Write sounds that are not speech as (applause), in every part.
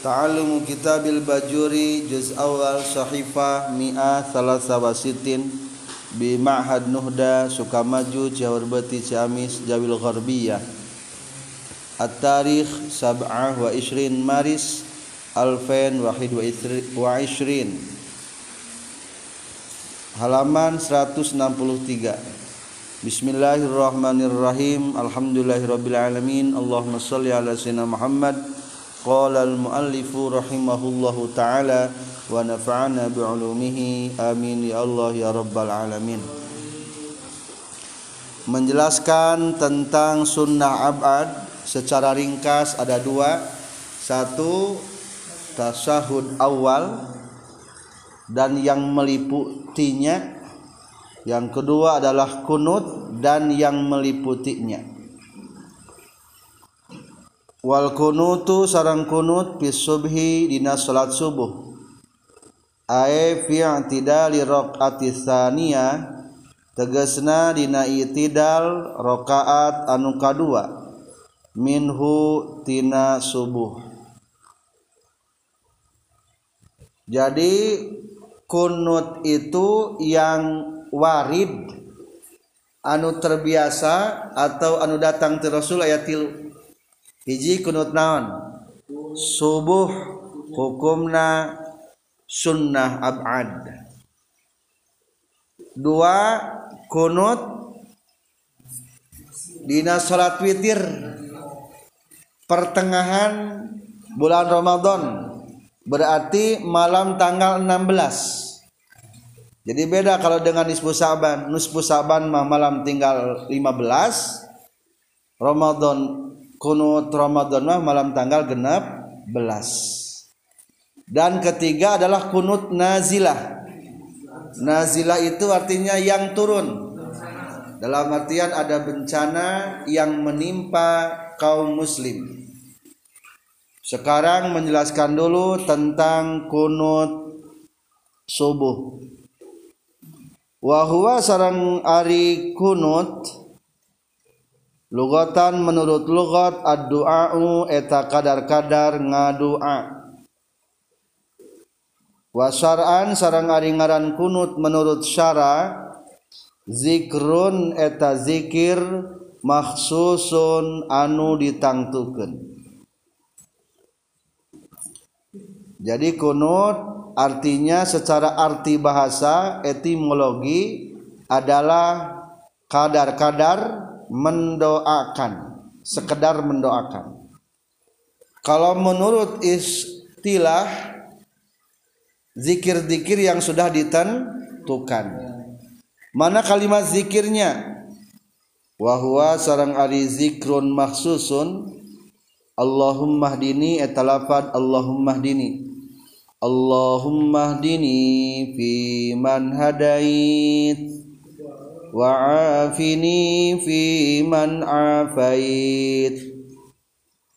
Ta'alumu kitabil bajuri juz awal sahifah mi'ah salasa wasitin bi ma'had nuhda sukamaju beti ciamis jawil gharbiyah. At-tarikh sab'ah wa ishrin maris alfain wahid wa ishrin. Halaman 163 Bismillahirrahmanirrahim. Alhamdulillahirrabbilalamin Allahumma salli ala sayyidina Muhammad Qala al-muallifu rahimahullahu ta'ala wa nafa'ana bi'ulumihi amin ya Allah ya rabbal alamin. Menjelaskan tentang sunnah abad secara ringkas ada dua. Satu tasahud awal dan yang meliputinya. Yang kedua adalah kunut dan yang meliputinya wal kunutu sarang kunut fi subhi dina salat subuh. Ae fi i'tidali raqati tsaniya tegasna dina i'tidal rakaat anu kadua. Minhu tina subuh. Jadi kunut itu yang warid anu terbiasa atau anu datang ti Rasul ayatil hiji kunut naon? Subuh hukumna sunnah abad. Dua kunut dina salat witir pertengahan bulan Ramadan berarti malam tanggal 16 jadi beda kalau dengan nisfu saban nisfu saban malam tinggal 15 Ramadan kunut Ramadan mah malam tanggal genap belas. Dan ketiga adalah kunut nazilah. Nazilah itu artinya yang turun. Dalam artian ada bencana yang menimpa kaum muslim. Sekarang menjelaskan dulu tentang kunut subuh. Wahwa sarang ari kunut lugatan menurut lugat ad-du'a'u eta kadar-kadar ngadua. Wasar'an sarang ari ngaran kunut menurut syara zikrun eta zikir maksusun anu ditangtukeun. Jadi kunut artinya secara arti bahasa etimologi adalah kadar-kadar mendoakan sekedar mendoakan. Kalau menurut istilah zikir-zikir yang sudah ditentukan. Mana kalimat zikirnya? Wahwa sarang ari zikrun maksusun Allahumma hdini etalafad Allahumma hdini. Allahumma hdini fi man hadait wa'afini fi man afait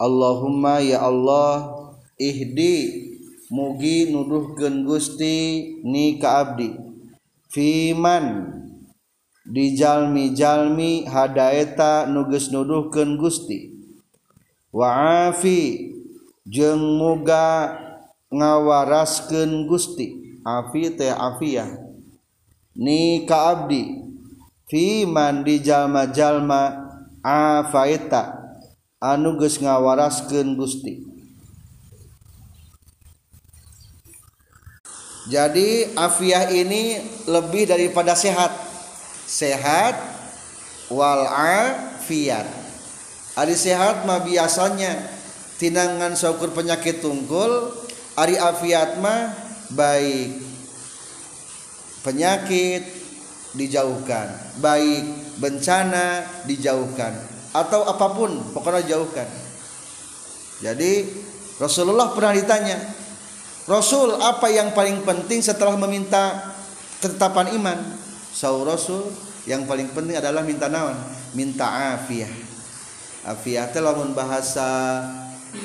Allahumma ya Allah ihdi mugi nuduhkeun Gusti ni ka abdi. Fiman di jalmi-jalmi hadaeta nuges nuduhkeun Gusti. Wa'afi jeung muga ngawaraskeun Gusti. Afi teh afiyah ni ka abdi. Fiman di jalma-jalma afaita. Anu geus ngawaraskeun Gusti. Jadi afiah ini lebih daripada sehat. Sehat wal afiat ari sehat mah biasanya. Tinangan syukur penyakit tungkul ari afiat mah baik. Penyakit dijauhkan. Baik bencana dijauhkan. Atau apa pun pokoknya jauhkan. Jadi Rasulullah pernah ditanya Rasul apa yang paling penting setelah meminta ketetapan iman? Saur Rasul yang paling penting adalah minta naon? Minta afiah. Afiah itu lamun bahasa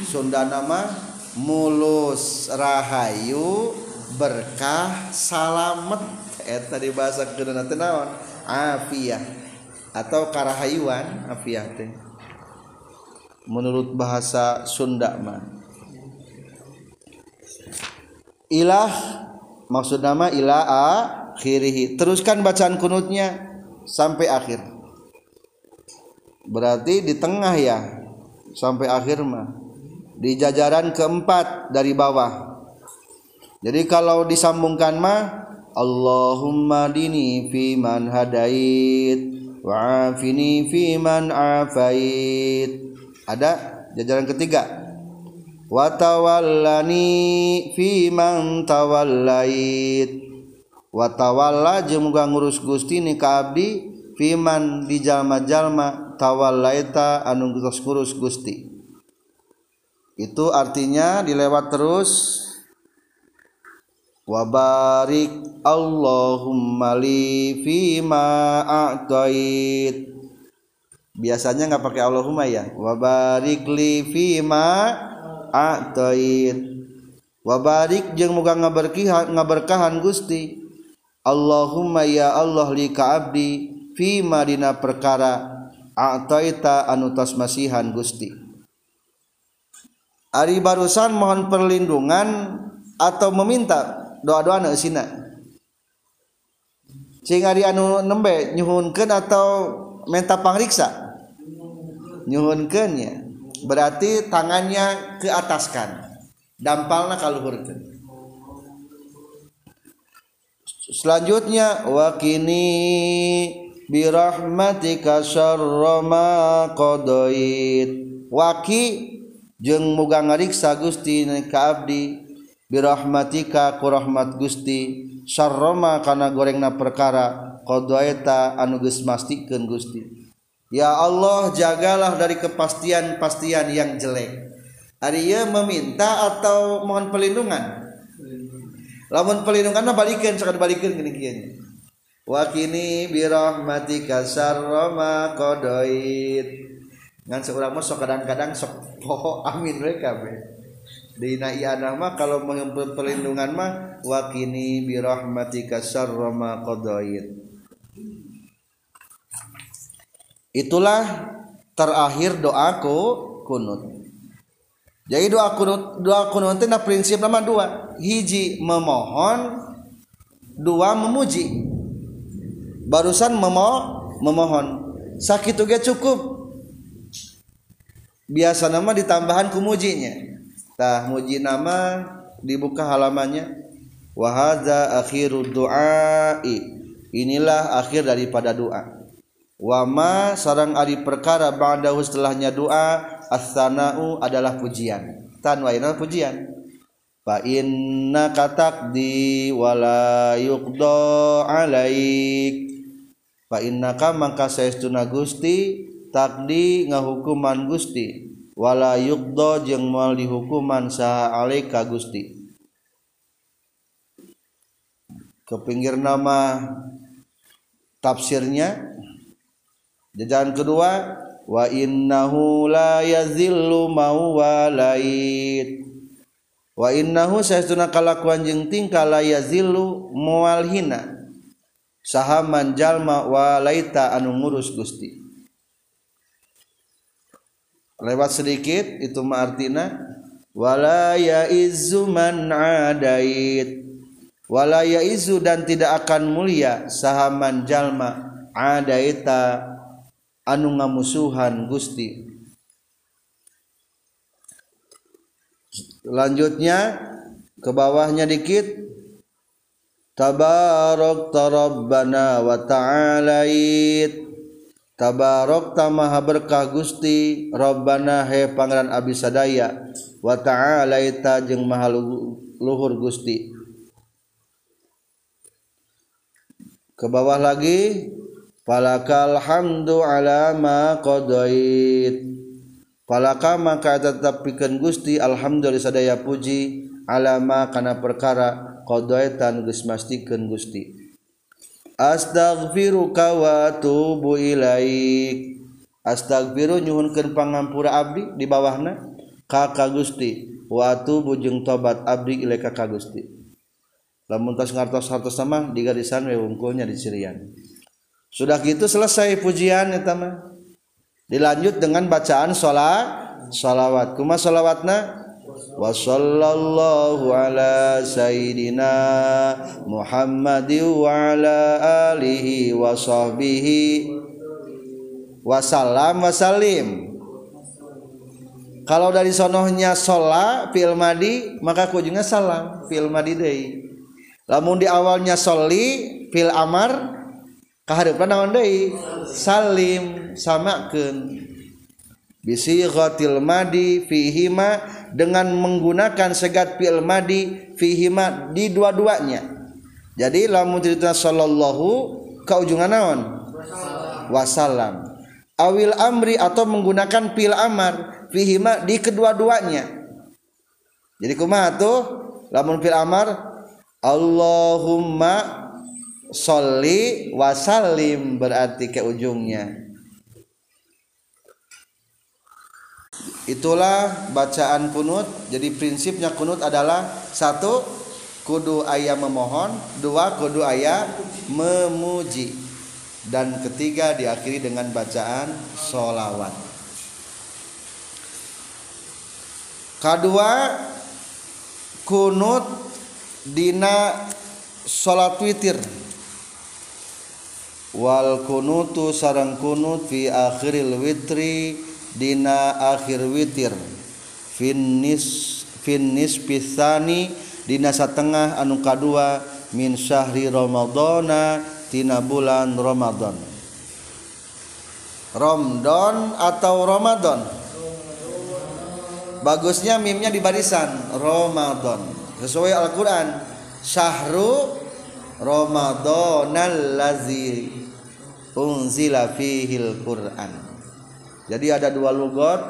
Sunda nama mulus rahayu berkah salamet eta di bahasa kedeuna teh naon? Afiah atau karahayuan afiah teh. Menurut bahasa Sunda mah. Ilah maksud nama ila akhirih teruskan bacaan kunutnya sampai akhir. Berarti di tengah ya sampai akhir mah. Di jajaran keempat dari bawah. Jadi kalau disambungkan mah Allahumma dini fi man hadait wa afini fi man afait. Ada jajaran ketiga. Watawallani fi man tawallait. Watawalla jeung muga ngurus Gusti ni ka abdi fiman di jalma-jalma tawallaita anu ngurus Gusti. Itu artinya dilewat terus wabarik Allahumma li fima a'tait. Biasanya nggak pakai Allahumma ya. Wabarik li fima a'tait. Wabarik jeung muga ngaberkahan ngaberkahan Gusti. Allahumma ya Allah li ka abdi fi madina perkara a'taita anu tos masihan Gusti. Ari barusan mohon perlindungan atau meminta doa-doa na sina cing ari anu nembe nyuhunkeun atau minta pangriksa? Nyuhunkeun ya berarti tangannya ke ataskan dampalna kaluhurkeun. Selanjutnya wakini birahmatika syarra ma qadait. Waki jeung muga ngariksa Gusti ka abdi birahmatika ku rahmat Gusti syarra ma kana gorengna perkara qadaita anu geus mastikeun Gusti Ya Allah jagalah dari kepastian-pastian yang jelek. Arya meminta atau mohon perlindungan? Lamun perlindungan balikeun sok balikeun gini kieu. Wa kini bi rahmatika syarra ma qadait. Ngan seurang mah sok kadang-kadang sok poho (laughs) amin we kabeh. Dina iana mah kalau mohon perlindungan mah wa kini bi rahmatika syarra ma qadait. itulah terakhir doaku kunut. Jadi doa kunut doa kunut itu prinsip nama dua. Hiji memohon dua memuji. Barusan memo memohon. Sakit juga cukup. Biasa nama ditambahan kumujinya tah muji nama dibuka halamannya. Wahada akhirud doai inilah akhir daripada doa. Wama sarang ari perkara ba'dahu setelahnya doa as-sana'u adalah pujian. Tan wa pujian. Fa inna katakdi wala yuqda alaik. Fa innaka mangka saestuna Gusti takdi ngahukuman Gusti wala yukdo jeung moal dihukuman saha alaika Gusti. Ke pinggir nama tafsirnya. Jajahan kedua wa innahu la yazillu mau walait wa innahu saestuna kalakuan jeung tingkah la yazillu mual hina. Saha manjalma walaita anu ngurus Gusti. Lewat sedikit itu ma artina wala yaizu man adait. Wala yaizu dan tidak akan mulia sahaman jalma adaita anu ngamusuhan Gusti. Lanjutnya ke bawahnya dikit tabarok tarabbana wa ta'alait tabarok tamaha berkah Gusti. Rabbana he pangeran abdi sadaya wa ta'alaita jeung maha luhur Gusti. Ke bawah lagi. Falakal hamdu ala ma qadait. Falaka maka tetap pikeun Gusti alhamdulillah sadaya puji. Alama kana perkara qadaitan geus mastikeun Gusti Astaghfiruka wa atubu ilaik. Astaghfiru nyuhunkeun pangampura abdi di bawahna ka ka Gusti wa atubu jeung tobat abdi ilaika ka Gusti. Lamun tos ngartos hartos sama di garisan we wungkulnya di sirian Sudah gitu selesai pujian eta mah. Dilanjut dengan bacaan salat sholawat Kuma sholawatna wa sallallahu ala Sayyidina Muhammadi wa ala alihi wa sahbihi wasallam wasallim kalau dari sonohnya sola fil madi maka kujungnya salam fil madi deui. Lamun di awalnya soli fil amar kaharepna naon deui? Salim samakeun bisi ghatil madi fihima dengan menggunakan segat fil madi fihima di dua-duanya. Jadi lamun cerita sallallahu ke ujungan naon? Wasallam awil amri atau menggunakan fil amar fihima di kedua-duanya. Jadi kumaha tuh? Lamun fil amar Allahumma sholli wasallim berarti ke ujungnya itulah bacaan kunut. Jadi prinsipnya kunut adalah satu kudu ayah memohon dua kudu ayah memuji. Dan ketiga diakhiri dengan bacaan solawat kedua kunut dina salat witir. Wal kunutu sarang kunut fi akhiril witri dina akhir witir. Finis finis pisani dina satengah anu kadua min syahri ramadana tina bulan ramadan Ramadan atau Ramadan bagusnya mimnya di barisan Ramadan sesuai Al-Qur'an syahru Ramadanal ladzi unzila fihil Qur'an jadi ada dua lugot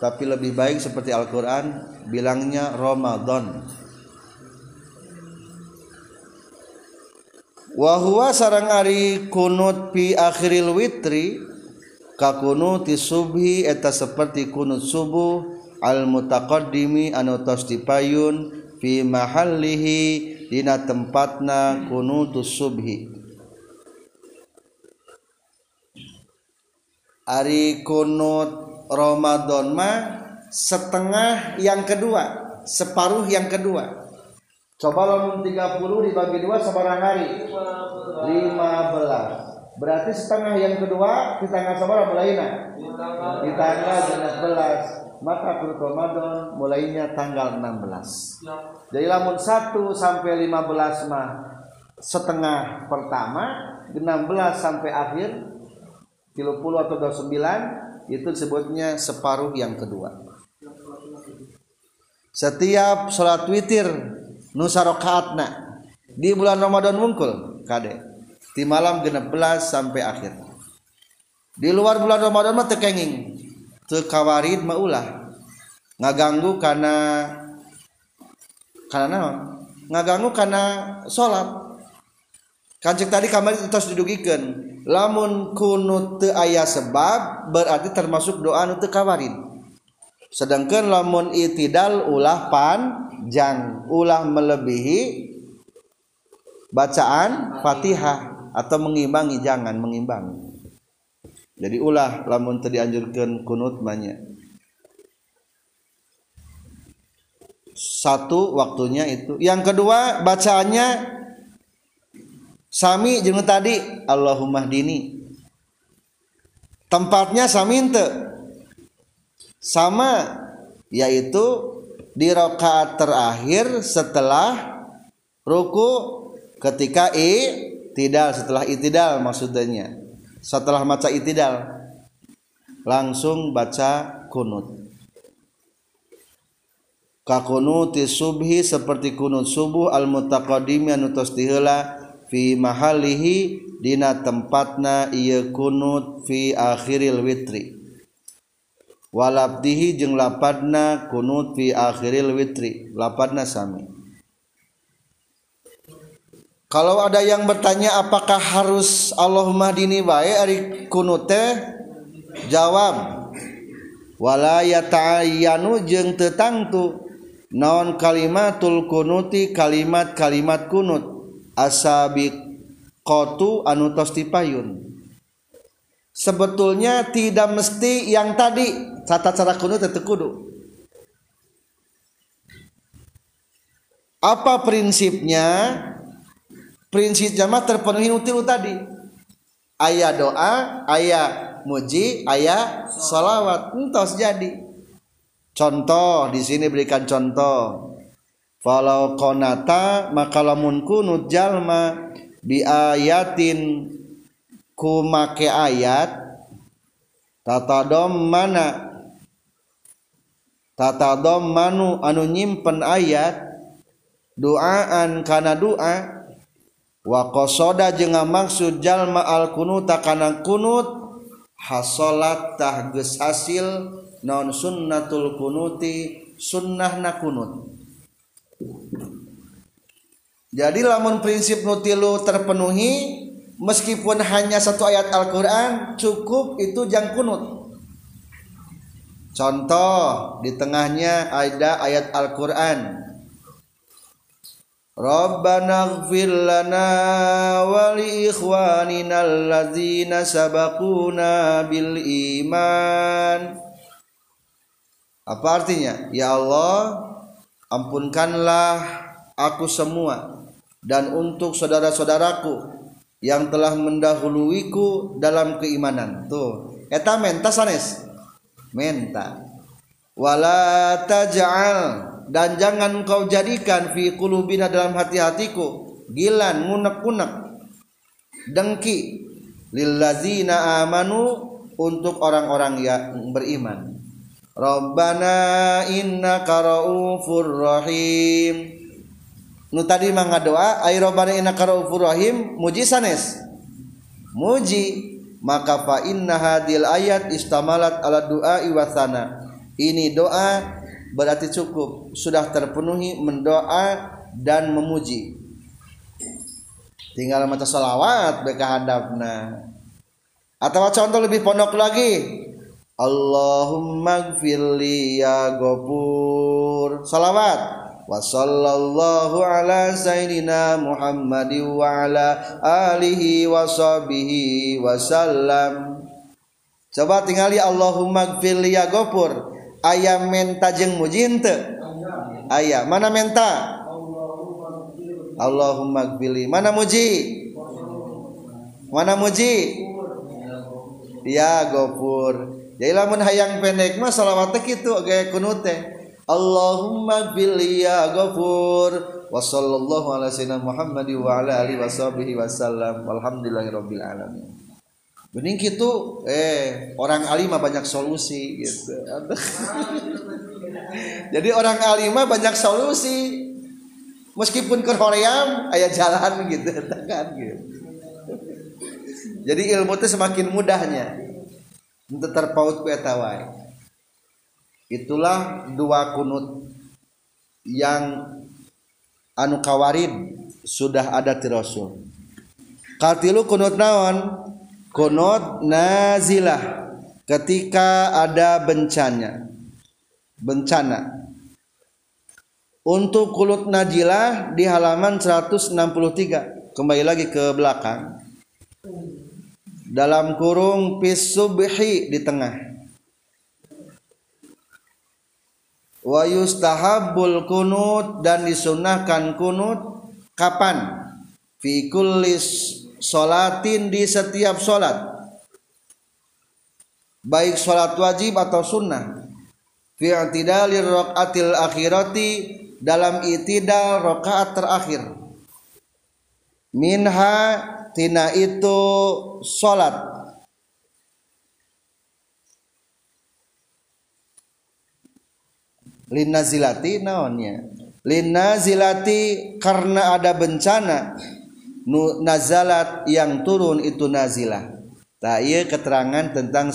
tapi lebih baik seperti Al-Qur'an bilangnya Ramadan. Wa sarang ari kunut fi akhiril witri ka kunuti subhi eta seperti kunut subuh al mutaqaddimi anu tos dipayun fi mahallihi dina tempatna kunutus subhi ari kunut Ramadan mah setengah yang kedua separuh yang kedua. Coba lamun 30 dibagi dua sebarang hari? 15 berarti setengah yang kedua di tanggal seberapa mulainya di tanggal 11 maka bulan Ramadan mulainya tanggal 16 jadi lamun 1 sampai 15 mah setengah pertama 16 sampai akhir 30 atau 29 itu disebutnya separuh yang kedua. Setiap sholat witir nusa rokaatna di bulan Ramadan mungkul kade. Di malam 16 sampai akhir. Di luar bulan Ramadan mah tekenging. Kawarid maulah ngaganggu karena karena naon ngaganggu karena sholat kancik tadi kamar itu terus didugikan. Lamun kunut ayah sebab berarti termasuk doa nu kawarid sedangkan lamun itidal ulah panjang ulah melebihi bacaan fatihah atau mengimbangi jangan mengimbangi. Jadi ulah lamun tadi anjurkan kunut banyak satu waktunya itu. Yang kedua bacaannya sami jeung tadi Allahumma dini tempatnya sami ente. Sama yaitu di rakaat terakhir setelah ruku ketika i tidak setelah itidal maksudnya. Setelah maca itidal. Langsung baca kunut. Ka kunuti subhi seperti kunut subuh al mutaqaddimi anu fi mahalihi dina tempatna ieu kunut fi akhiril witri. Walabdihi jeung lapadna kunut fi akhiril witri. Lapadna sami. Kalau ada yang bertanya apakah harus Allahumma dini bae ari kunut teh? Jawab wala yata'ayyanu jeung teu tangtu naon kalimatul kunuti kalimat-kalimat kunut asabiq qatu anu tos dipayun sebetulnya tidak mesti yang tadi. Tata cara kunut teu kudu. Apa prinsipnya? Prinsip jamaah terpenuhi utilu tadi. Ayat doa ayat muji ayat salawat entos jadi. Contoh di sini berikan contoh falau konata maka lamun kunut jalma biayatin ku make ayat tatadom mana tatadom manu anu nyimpen ayat doaan kana doa wa qasada jeung maksud jalma al kunut kana kunut hasolat tah geus hasil non sunnatul kunuti sunnahna kunut. Jadi lamun prinsip nutilu terpenuhi meskipun hanya satu ayat Al-Quran cukup itu jang kunut. Contoh di tengahnya ada ayat Al-Quran. Rabbana ighfir lana wa li ikhwanina alladzina sabaquna bil iman. Apa artinya? Ya Allah ampunkanlah aku semua dan untuk saudara-saudaraku yang telah mendahuluiku dalam keimanan. Tuh. Eta menta sanes? Menta. Wala taj'al dan jangan kau jadikan fi qulubina dalam hati-hatiku gilan ngunek-ngunek dengki lillazina amanu untuk orang-orang yang beriman Rabbana innaka raufur rahim. Nu tadi mah ngadoa ay robbana innaka raufur rahim muji sanes. Muji. Maka fa inna hadil ayat istamalat ala doa iwasana ini doa berarti cukup. Sudah terpenuhi mendoa dan memuji. Tinggal maca salawat beka hadapna. Atau contoh lebih pondok lagi Allahumma gfirli ya gopur salawat. Wa sallallahu ala sayyidina Muhammad wa ala alihi wa sahbihi wa sallam. Coba tinggali Allahumma gfir li ya gopur ayam menta jeung muji henteu aya mana menta? Allahumma gfir mana muji? Mana muji? Ya gopur jadi lamun hayang pendek mah salawat kitu ge kunut Allahumma fili ya ghafur wa sallallahu ala sayyidina Muhammad wa ala alihi washabihi wasallam walhamdulillahi rabbil alamin Bening gitu eh orang alimah banyak solusi gitu. (laughs) Jadi orang alimah banyak solusi. Meskipun ke Korea ayah jalan gitu (laughs) kan gitu. Jadi ilmu itu semakin mudahnya terpaut ku itulah dua kunut yang anu kawarid sudah ada di Rasul. Katilu kunut naon? Kunut nazilah ketika ada bencana. Bencana. Untuk kunut najilah di halaman 163 kembali lagi ke belakang dalam kurung pisubhi di tengah. Wa yustahabbul kunut dan disunahkan kunut kapan? Fi kulli salatin di setiap salat. Baik salat wajib atau sunnah. Fi i'tidalir raqatil akhirati dalam itidal rakaat terakhir. Minha tina itu salat linnazilati naonnya? Linnazilati karena ada bencana. Nazalat yang turun itu nazilah. Tak iya keterangan tentang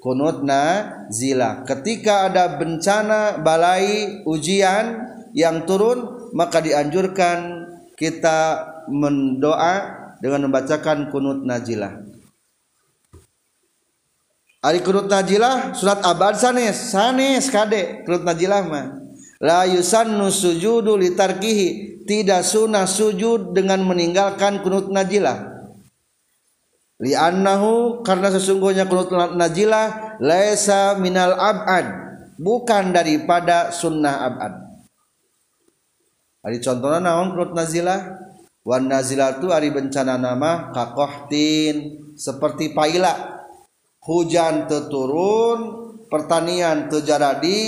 kunut nazilah ketika ada bencana balai ujian yang turun maka dianjurkan kita mendoa dengan membacakan kunut nazilah Ari kunut najilah surat abad sanes sanes kade kunut najilah mah. La yusannu sujudu litarkihi tidak sunnah sujud dengan meninggalkan kunut najilah. Li annahu karena sesungguhnya kunut najilah laisa minal abad bukan daripada sunnah abad. Hari contohnya naon kunut nazilah wan nazilah itu hari bencana nama kakohtin seperti paila. Hujan teturun pertanian terjadi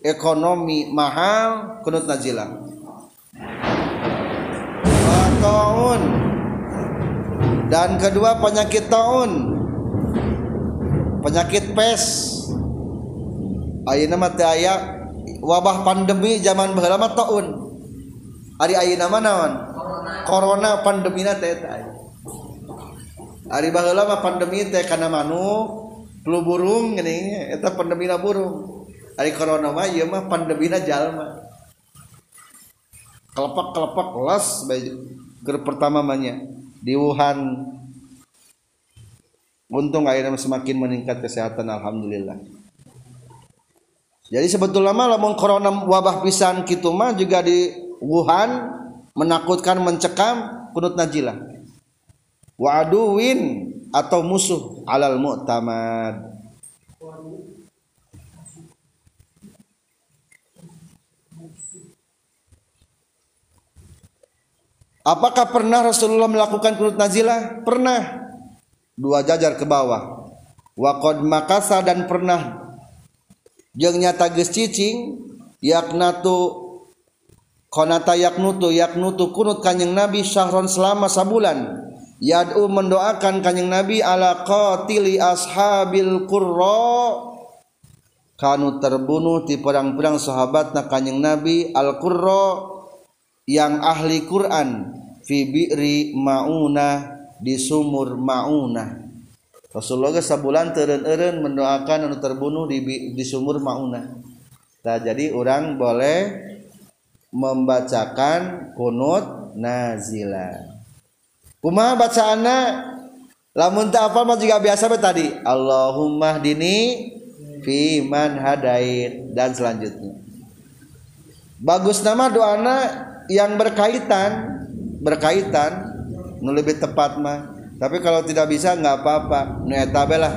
ekonomi mahal kunut nazilah tahun dan kedua penyakit tahun penyakit pes. Ayeuna mah wabah pandemi zaman baheula mah taun. Ari ayeuna mah naon corona pandemina teh ari mah pandemi teh kana manuk flu burung gini eta pandemina burung. Ari corona mah ieu mah pandemina jalma kelepak-kelepak las ger pertama mahnya di Wuhan. Untung akhirnya semakin meningkat kesehatan alhamdulillah. Jadi sebetulnya mah lamun corona wabah pisan kitu mah juga di Wuhan menakutkan mencekam kunut najilah wa aduwin atau musuh alal mu'tamad Apakah pernah Rasulullah melakukan kunut nazilah? Pernah. Dua jajar ke bawah. Waqad makasa dan pernah jeung nyata cicing yaknatu konata yaknutu yaknutu kunut kanjeng Nabi syahron selama sabulan yad'u mendoakan kanjeng Nabi ala qatili ashabil qurra. Kanu terbunuh di perang-perang sahabatna kanjeng Nabi al qurra yang ahli Quran. Fi bi'ri mauna di sumur mauna. Rasulullah sabulan teren-eren mendoakan anu terbunuh di, di sumur mauna. Nah, jadi orang boleh membacakan kunut nazila. Kumaha bacaanna lamun tak apa mah juga biasa tadi. Allahumma dini fi man hadait. Dan selanjutnya. Bagus nama doana yang berkaitan berkaitan nu lebih tepat mah. Tapi kalau tidak bisa nggak apa-apa. Nu lah.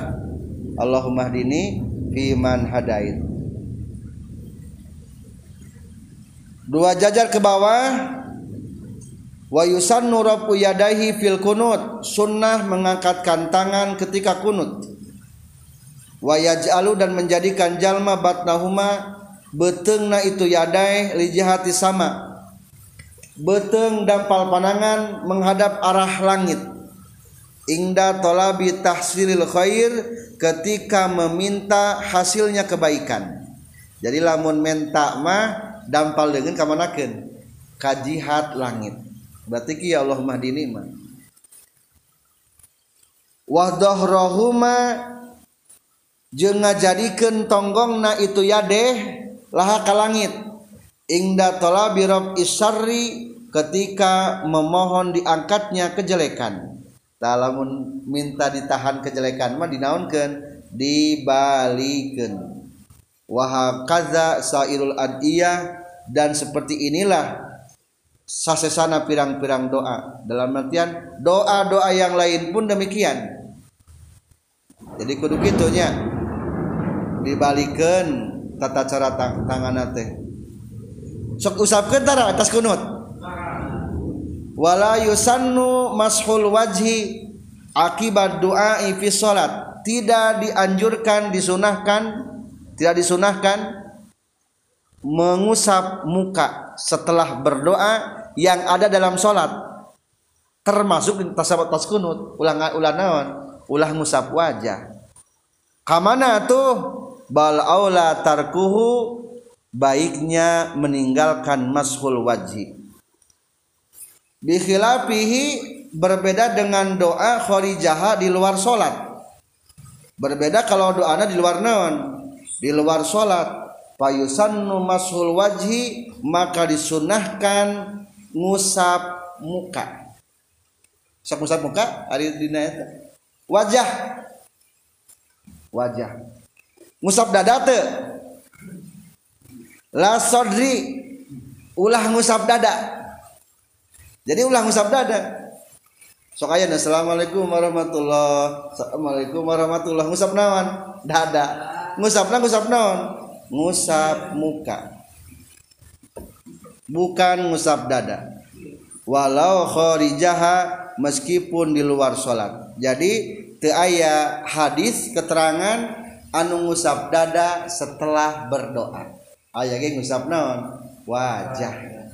Allahumma dini fi man hadait dua jajar ke bawah. Wa yusannu rafu yadaihi fil kunut. Sunnah mengangkatkan tangan ketika kunut. Wa yaj'alu dan menjadikan jalma batnahuma. Betengna itu yadai li jihati sama. Beteng dampal panangan menghadap arah langit. Ingda tolabi tahsilil khair ketika meminta hasilnya kebaikan. Jadi lamun menta mah dampal dengan kamanakeun? Kajihat langit. Berarti ki ya Allah mahdini mah. Wahdahrahuma jeung ngajadikeun tonggongna itu yadeh laha ka langit. Ingda talabi rabb isarri ketika memohon diangkatnya kejelekan. Lamun minta ditahan kejelekan mah dinaunkan dibalikan wahakaza sairul adiyah dan seperti inilah sasesana pirang-pirang doa. Dalam artian doa-doa yang lain pun demikian. Jadi kudu gitunya dibalikan tata cara tang tangan teh. Sok usapkan tara atas kunut. Wala yusannu mashul wajhi akibat doa fi salat tidak dianjurkan disunahkan tidak disunahkan mengusap muka setelah berdoa yang ada dalam salat termasuk tasawuf tas kunut ulang ulah naon? Ulah ngusap wajah. Kamana tuh? Bal aula tarkuhu baiknya meninggalkan mashul wajhi. Bikhilafihi berbeda dengan doa kharijaha di luar sholat. Berbeda kalau doanya di luar naon? Di luar sholat payusannu mashul wajhi maka disunahkan ngusap muka. Ngusap ngusap muka hari dina eta wajah. Wajah. Ngusap dada teu la sodri. Ulah ngusap dada. Jadi ulang ngusap dada. Sok aya assalamualaikum warahmatullah. Assalamualaikum warahmatullah. Ngusap naon? Dada. Ngusap ngusap naon ngusap muka. Bukan ngusap dada. Walau kharijaha meskipun di luar sholat. Jadi teu aya hadis keterangan anu ngusap dada setelah berdoa. Aya ge ngusap naon? Wajah.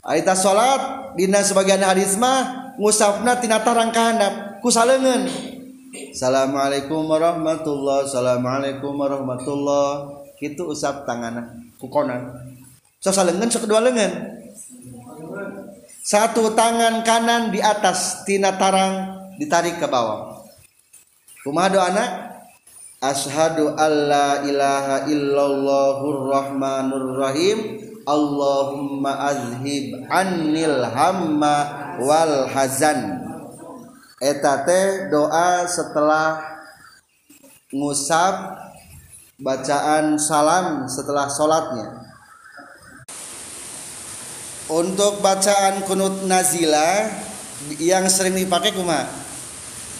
Aita salat dina sebagian hadis mah ngusapna tina tarang kahandap ku salengeun Assalamualaikum warahmatullah Assalamualaikum warahmatullah kitu usap tanganna ku konan sok salengeun sok kedua lengan satu tangan kanan di atas tina tarang ditarik ke bawah. Kumaha doana Ashadu alla ilaha illallahur rahmanur rahim. Allahumma azhib anil hamma wal hazan eta teh doa setelah ngusap bacaan salam setelah sholatnya. Untuk bacaan kunut nazila yang sering dipakai kuma?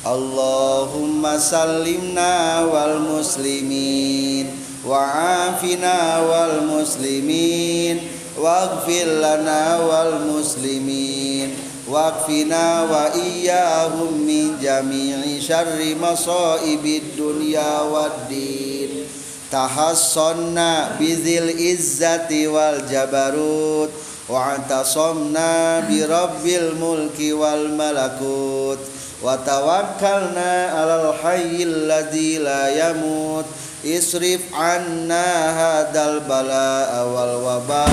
Allahumma salimna wal muslimin wa'afina wal muslimin waghfir lana wal muslimin waqfina wa iyyahum min jami'i syarri masaibid dunya waddin tahassana bizil izzati wal jabarut. Wa'tasamna bi rabbil mulki wal malakut. Wa tawakkalna alal hayyil yamut. Isrif anna hadal bala awal wabah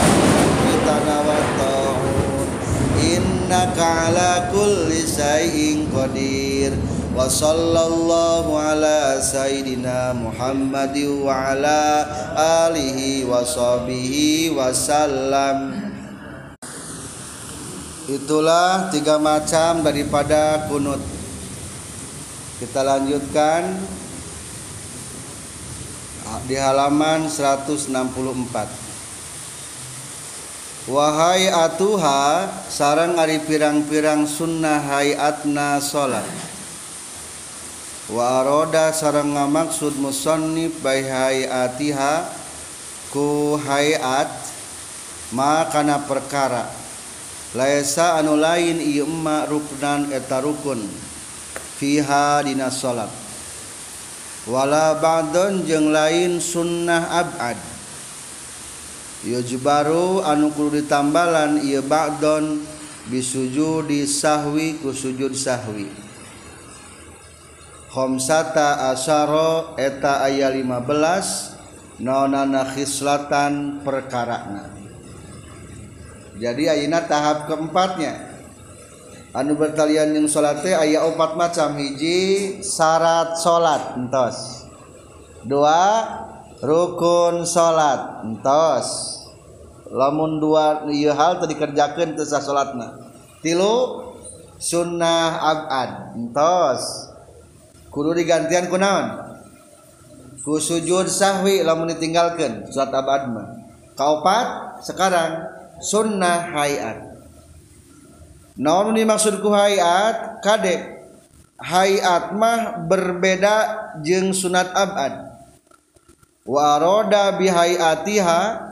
fitana wa ta'un innaka ala kulli shay'in qadir. Wa sallallahu ala sayyidina Muhammad wa ala alihi wa sahbihi wasallam itulah tiga macam daripada kunut. Kita lanjutkan. Di halaman 164 Wahai atuha sarang ari pirang-pirang sunnah hayatna salat wa aroda sarang ngamaksud musannif bai hayatiha ku hayat ma kana perkara. Laisa anu lain ieu emma ruknan eta rukun. Fiha dina salat wala ba'don jeung lain sunnah abad yujbaru anu kudu ditambalan ieu ba'don bisujudi sahwi ku sujud sahwi khamsata asyara eta aya 15 nonana khislatan perkarana. Jadi ayeuna tahap keempatnya. Anu bertalian yang salat teh aya opat macam. Hiji syarat salat entos. Dua rukun salat entos. Lamun dua ieu hal teu dikerjakeun teu sah salatna tilu sunnah abad. Entos. Kudu digantian ku naon? Ku sujud sahwi lamun ditinggalkeun salat abad mah. Kaopat sekarang sunnah hayat. Naon dimaksud ku hayat? Kade hayat mah berbeda jeung sunat abad wa aroda bi hayatiha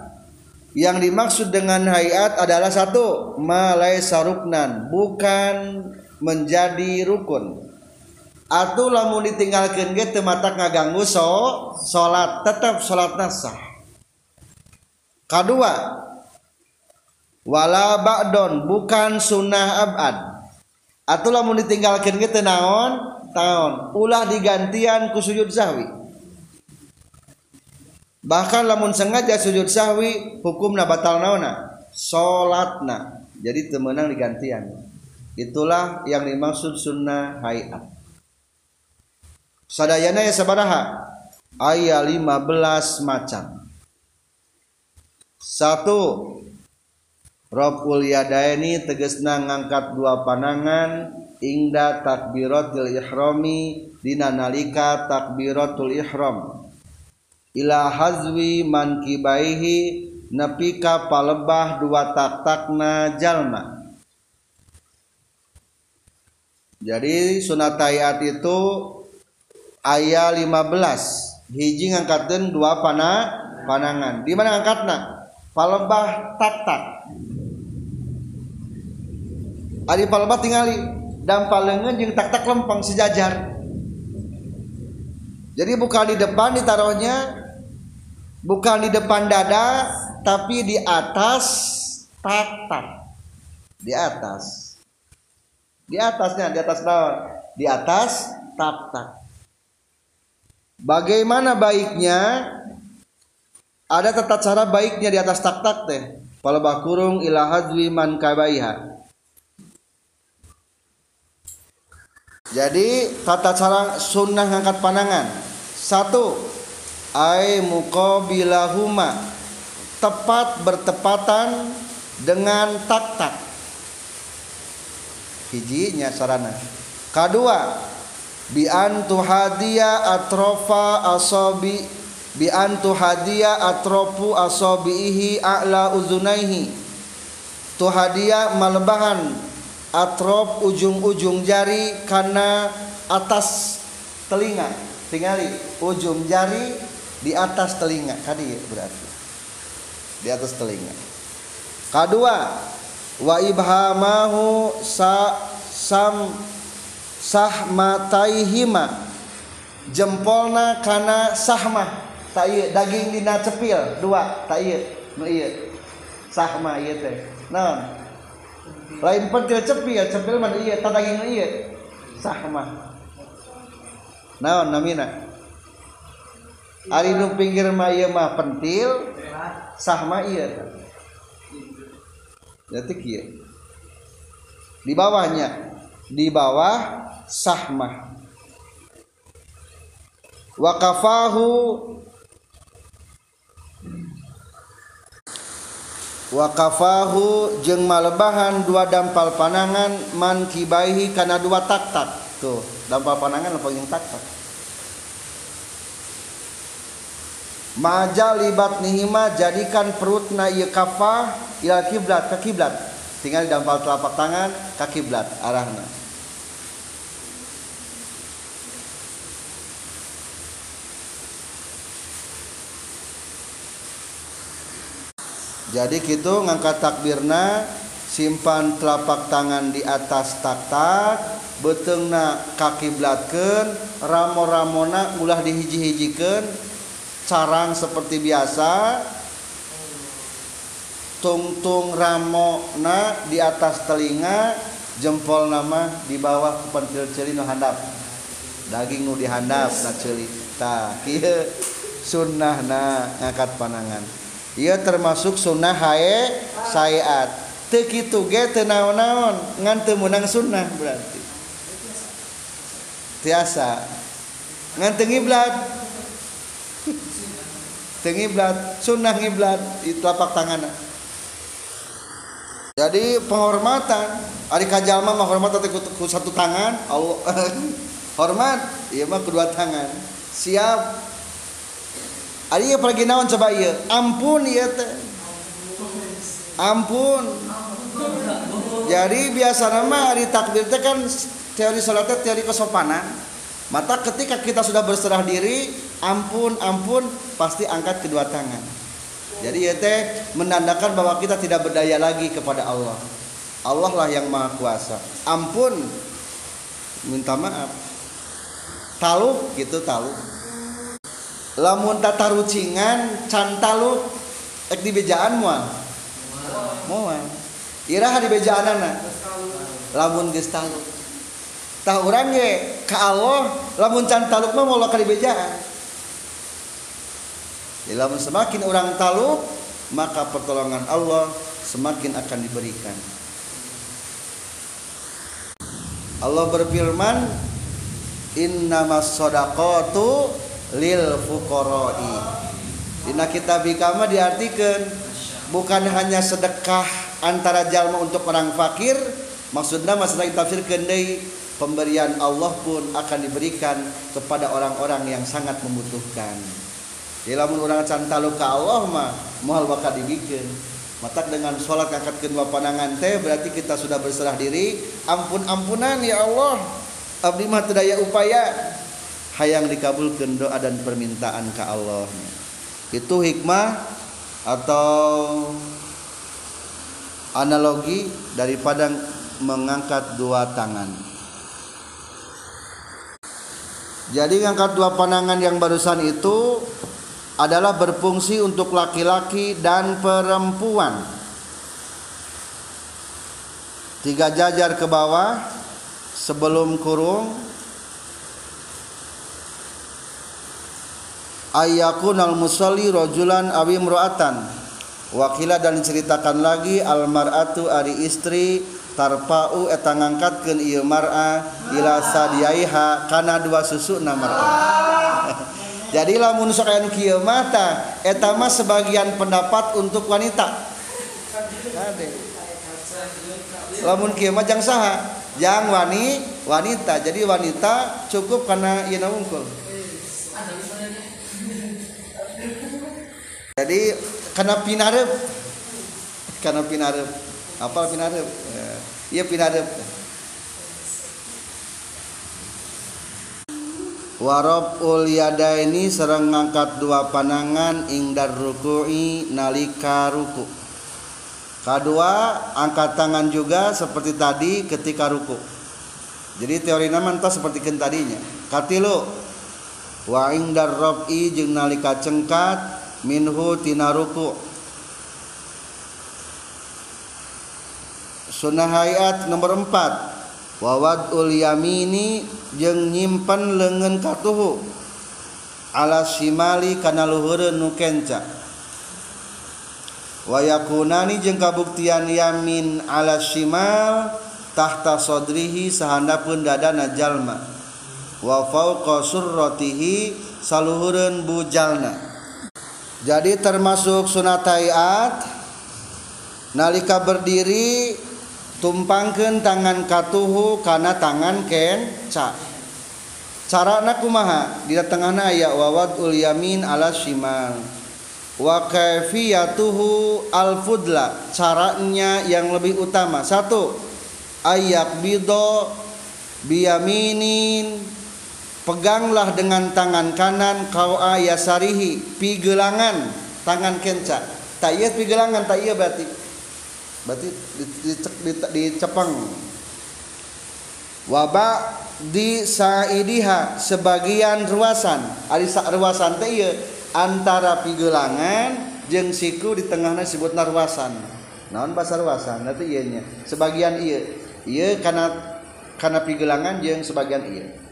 yang dimaksud dengan hayat adalah satu malai saruknan bukan menjadi rukun. Atau lamun ditinggalkan ge teu matak ngaganggu so salat tetap salatna sah. Kadua wala ba'don bukan sunnah abad. Atau lamun ditinggalkan gitu naon? Tahun ulah digantian ku sujud sahwi bahkan lamun sengaja sujud sahwi hukumna batal naona. Salatna jadi temenang digantian. Itulah yang dimaksud sunnah hayat. Sadayana ya sabaraha? Ayat 15 macam. Satu Raful yadaini tegesna ngangkat dua panangan ingda takbiratul ihrami dina nalika takbiratul ihram ila hazwi mankibaihi nepi ka palebah dua tak-takna jalma jadi sunat ayat itu ayat 15 hiji ngangkatkeun dua pana panangan. Di mana angkatna palebah tak-tak Ari palebah tingali dan palengan jeung tak-tak lempeng sejajar. Jadi bukan di depan ditaruhnya bukan di depan dada tapi di atas tak-tak di atas. Di atasnya di atas daun. Di atas tak-tak bagaimana baiknya? Ada tata cara baiknya di atas tak-tak teh. Palebah kurung ila hadwi man kabaiha. Jadi tata cara sunnah ngangkat panangan satu ai muqabilahuma. Tepat bertepatan dengan tak-tak. Hijinya sarana. Kedua bi antu hadia atrofa asabi bi antu hadia atrofu asabihi a'la uzunaihi. Tu hadia malebahan atrop ujung-ujung jari karena atas telinga. Tingali ujung jari di atas telinga. Kadi berarti. Di atas telinga. Kedua wa ibhamahu sa sam sahmataihima. Jempolna kana sahmah tak iya daging dina cepil. Dua tak iya. Nu iya. Sahma iya teh. Naon? Lain pentil cepil cepil mah iya. Nu iya. Sahma. Naon namina ari nu pinggir mah ieu mah pentil sahma iya berarti kieu. Di bawahnya. Di bawah sahmah waqafahu waqafahu jeung malebahan dua dampal panangan man kibaihi kana dua tak-tak. Tuh dampal panangan apa yang tak-tak Maja libat nihima jadikan perutna ieu kafah ila kiblat ke kiblat. Tinggal dampal telapak tangan ke kiblat arahna. Jadi gitu ngangkat takbirna simpan telapak tangan di atas tak-tak betengna kaki blatkeun ramo-ramona ulah dihiji-hijikeun carang seperti biasa. Tungtung ramona di atas telinga. Jempol nama di bawah pentil celi nu handap. Daging nu dihandap na celi tah kieu sunnahna ngangkat panangan ia termasuk sunnah hae sayaat teu kitu ge teu naon-naon ngan sunnah berarti. Tiasa. Ngan teu ngiblat sunnah ngiblat itu telapak tangan jadi penghormatan ari kajalma mah hormat ku satu tangan Allah (laughs) hormat iya mah kedua tangan siap Ari pergi naon coba ieu? Ampun ieu teh. Ampun. Jadi biasa nama hari takbir teh kan teori salat teori kesopanan. Mata ketika kita sudah berserah diri, ampun ampun pasti angkat kedua tangan. Jadi ya teh menandakan bahwa kita tidak berdaya lagi kepada Allah. Allah lah yang maha kuasa. Ampun, minta maaf. Taluk gitu taluk lamun tata rucingan can taluk ek di bejaan mual mual iraha di bejaan anak lamun geus taluk tah urang ge ka Allah lamun can taluk mah Jadi lamun semakin orang taluk maka pertolongan Allah semakin akan diberikan. Allah berfirman innamas sadaqatu lil fukoroi Dina kitab bikama diartikan bukan hanya sedekah antara jalma untuk orang fakir maksudnya masalah tafsir kendai pemberian Allah pun akan diberikan kepada orang-orang yang sangat membutuhkan. Di lamun orang cantalu ke Allah mah mohal bakal dibikin. Mata dengan sholat angkat kedua pandangan teh berarti kita sudah berserah diri. Ampun ampunan ya Allah. Abdi mah daya upaya. Hayang dikabulkan doa dan permintaan ke Allah. Itu hikmah atau analogi daripada mengangkat dua tangan. Jadi ngangkat dua panangan yang barusan itu adalah berfungsi untuk laki-laki dan perempuan. Tiga jajar ke bawah sebelum kurung ayakun al musalli rojulan awi mruatan wakila dan diceritakan lagi almaratu ari istri tarpau eta ngangkatkeun ieu mar'a ila sadiyaiha kana dua susu na mar'a. (laughs) Jadi lamun sok aya kieu mata eta mah sebagian pendapat untuk wanita. Lamun kieu mah jang saha? Jang wani wanita. Jadi wanita cukup karena ieu wungkul. Jadi karena pinarep karena pinarep apa pinarep Iya pinadep. Warob ul ini serang ngangkat dua panangan ingdar ruku'i nalika ruku. Kedua angkat tangan juga seperti tadi ketika ruku. Jadi teori nama entah seperti tadinya. Katilu wa ingdar rob'i jeung nalika cengkat minhu tina ruku' sunnah hayat nomor 4 wawad ul yamini jeung nyimpan lengan katuhu. Ala simali kana luhureun nu kenca. Wa yakunani jeung kabuktian yamin ala simal tahta sodrihi sahandapeun dadana jalma. Wa fauqa surratihi saluhureun bujalna jadi termasuk sunat hayat nalika berdiri tumpangkan tangan katuhu karena tangan ken ca. Cara kumaha? Di tengahna aya wawad ul yamin ala shimal. Wa kaifiyatuhu al fudla caranya yang lebih utama. Satu ayak bido biyaminin. Peganglah dengan tangan kanan kau ayasarihi. Pigelangan tangan kenca tak iya pigelangan tak iya berarti berarti dicepeng wabak di saidiha sebagian ruasan. Ari ruasan teh ieu antara pigelangan jeung siku di tengahna disebutna ruasan. Naon bahasa ruasan? Nanti ieu nya. Sebagian ieu. Ieu kana kana pigelangan jeung sebagian ieu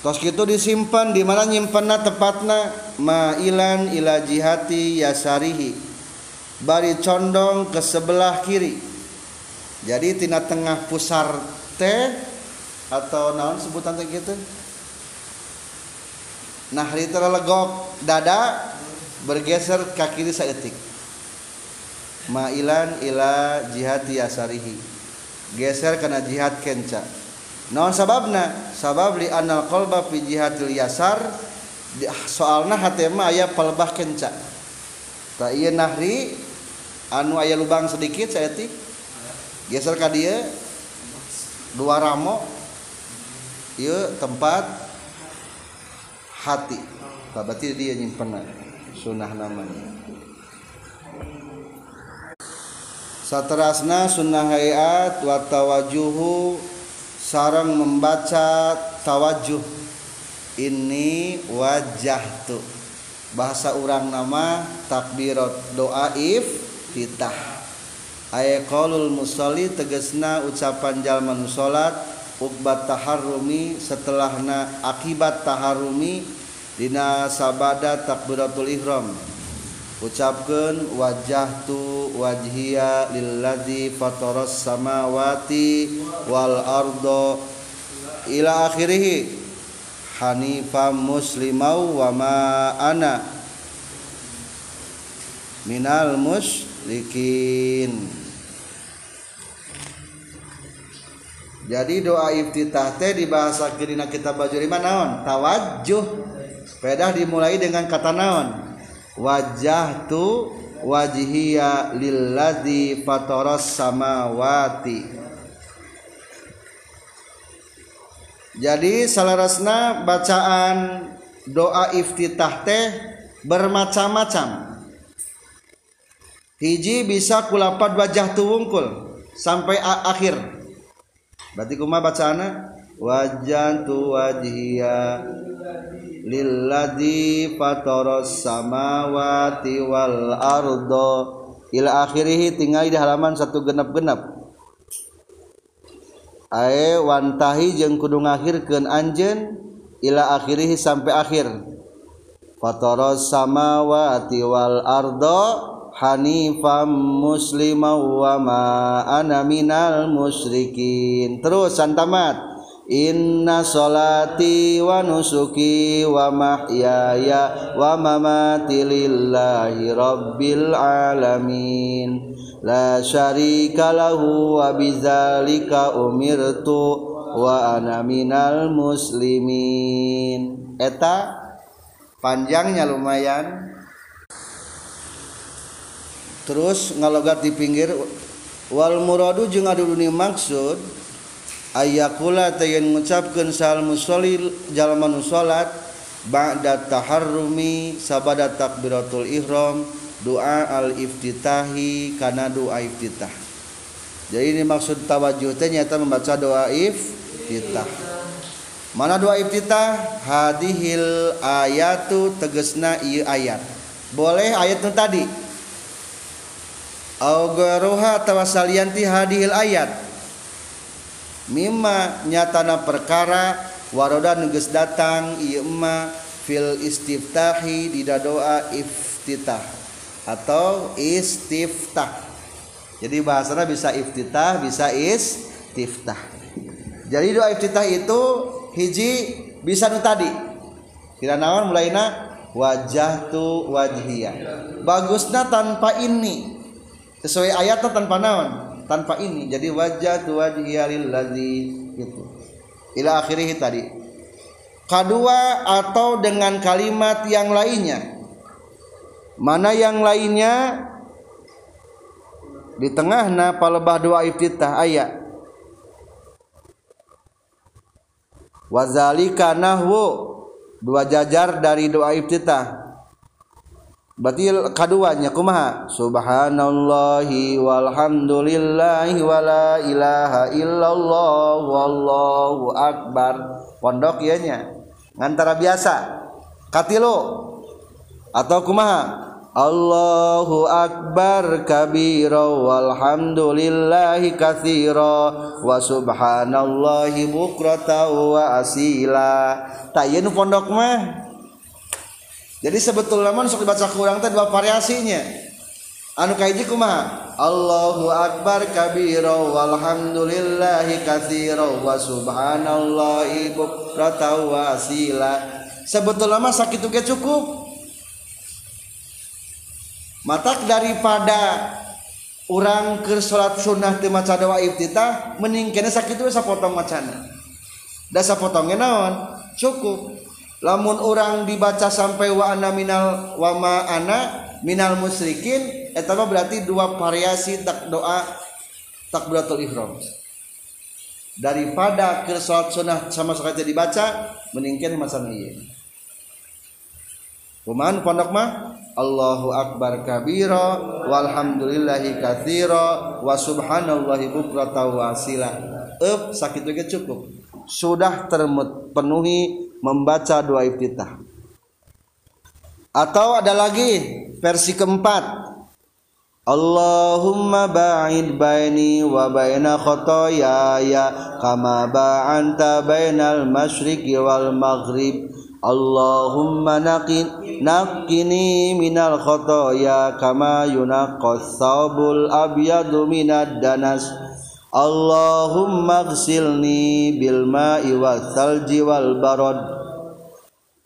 tos gitu disimpan di mana nyimpanna tepatna? Mailan ila jihati yasarihi. Bari condong ke sebelah kiri. Jadi tina tengah pusar teh atau naon sebutan teh gitu nah hari legok dada bergeser ke kiri saeutik. Mailan ila jihati yasarihi. Geser karena jihad kenca Naon sababna? Sabab li anal qalba fi jihatil yasar soalna hatema aya pelebah kenca. Ta ieu nahri anu aya lubang sedikit saya ti geser ka dieu dua ramo ieu tempat hati. Tak berarti dia nyimpen sunnah namanya. Satrasna sunnah hayat watawajuhu sarang membaca tawajuh ini wajah tuh bahasa orang nama takbirat doa if titah ayaqalul musalli tegesna ucapan jalman salat ukbat taharrumi setelahna akibat taharrumi dina sabada takbiratul ihram ucapkan wajah tu wajhiya lilladzi fataras samawati wal ardo ila akhirih. Hanifam muslimau wa ma ana. Minal musyrikin jadi doa iftitah teh di bahasa kirina kita baju lima naon? Tawajjuh. Pedah dimulai dengan kata naon wajah tu wajhiya lilladzi fataras samawati. Jadi salarasna bacaan doa iftitah teh bermacam-macam. Hiji bisa kulapat wajah tuwungkul sampai akhir. Berarti kuma bacaana wajah tu wajhiya lilladzi fataras samawati wal ardo ila akhirih tinggal di halaman satu genap-genap. Ae wantahi jeung kudu ngakhirkeun anjeun ila akhirih sampai akhir. Fataras samawati wal ardo hanifam muslima wa ma ana minal musyrikin. Terus santamat Inna salati wa nusuki wa mahyaya wa mamati lillahi rabbil alamin. La syarika lahu wa bidzalika umirtu wa ana minal muslimin. Eta? Panjangnya lumayan. Terus ngalogat di pinggir wal muradu jeung adu maksud ayakula tayen ngucapkeun sal musolli jalma salat ba'da taharrumi sabada takbiratul ihram doa al iftitahi kana doa iftitah. Jadi ini maksud tawajuh teh nyata membaca doa iftitah. Mana doa iftitah? Hadihil ayatu tegesna ieu ayat. Boleh ayat itu tadi? Augaruha tawasalianti hadihil ayat Mima nyatana perkara waroda nuges datang iya fil istiftahi di doa iftitah atau istiftah. Jadi bahasanya bisa iftitah bisa istiftah. Jadi doa iftitah itu hiji bisa nu tadi. Kira naon mulaina? Wajah tu wajhiyah. Bagusnya tanpa ini. Sesuai ayatnya tanpa naon tanpa ini jadi wajah tu wajhiyalillazi itu ila akhirih tadi. Kedua atau dengan kalimat yang lainnya. Mana yang lainnya? Di tengah na palebah doa iftitah ayat. Wazalika nahwu. Dua jajar dari doa iftitah berarti keduanya kumaha? Subhanallahi walhamdulillahi wala ilaha illallah wallahu akbar. Pondok ieu nya ngantara biasa. Katilu. Atau kumaha? Allahu akbar kabira walhamdulillahi katsira wa subhanallahi bukrata wa asila. Tayeun pondok mah jadi sebetulnya man sok dibaca kurang teh dua variasinya. Anu kaiji kumaha Allahu akbar kabira walhamdulillahi katsira wa subhanallahi bukrata wa asila. Sebetulnya mah sakitu ge cukup. Matak daripada orang ke salat sunnah teu maca doa iftitah mending kena sakitu sapotong macana. Da sapotongnya naon? Cukup lamun orang dibaca sampai wa ana minal wa ma ana minal musyrikin eta berarti dua variasi tak doa takbiratul ihram daripada ke salat sunnah sama sekali dibaca meningkin masalah ieu Kuman pondok mah Allahu akbar kabira walhamdulillahi katsira wa subhanallahi bukrata wa asila. Eup sakitu cukup. Sudah terpenuhi membaca doa iftitah. Atau ada lagi versi keempat. Allahumma ba'id baini wa baina khotoyaya kama ba'anta bainal masyriqi wal maghrib. Allahumma naqin naqini minal khotoya kama yunaqqas thawbul abyadu minad danas Allahumma gsilni bil ma'i was salji wal barad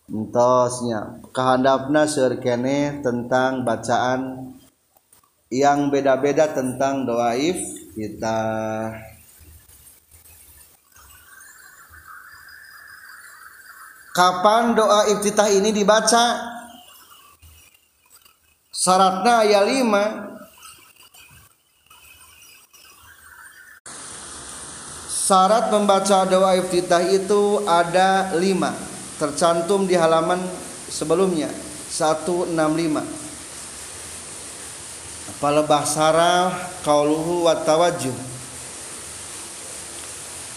entosnya kehandapna serkene tentang bacaan yang beda-beda tentang doaif kita. Kapan doa iftitah ini dibaca? Syaratnya ayat 5 syarat membaca doa iftitah itu ada lima. Tercantum di halaman sebelumnya. 165 apa lebah sarah qauluhu wa tawajjuh.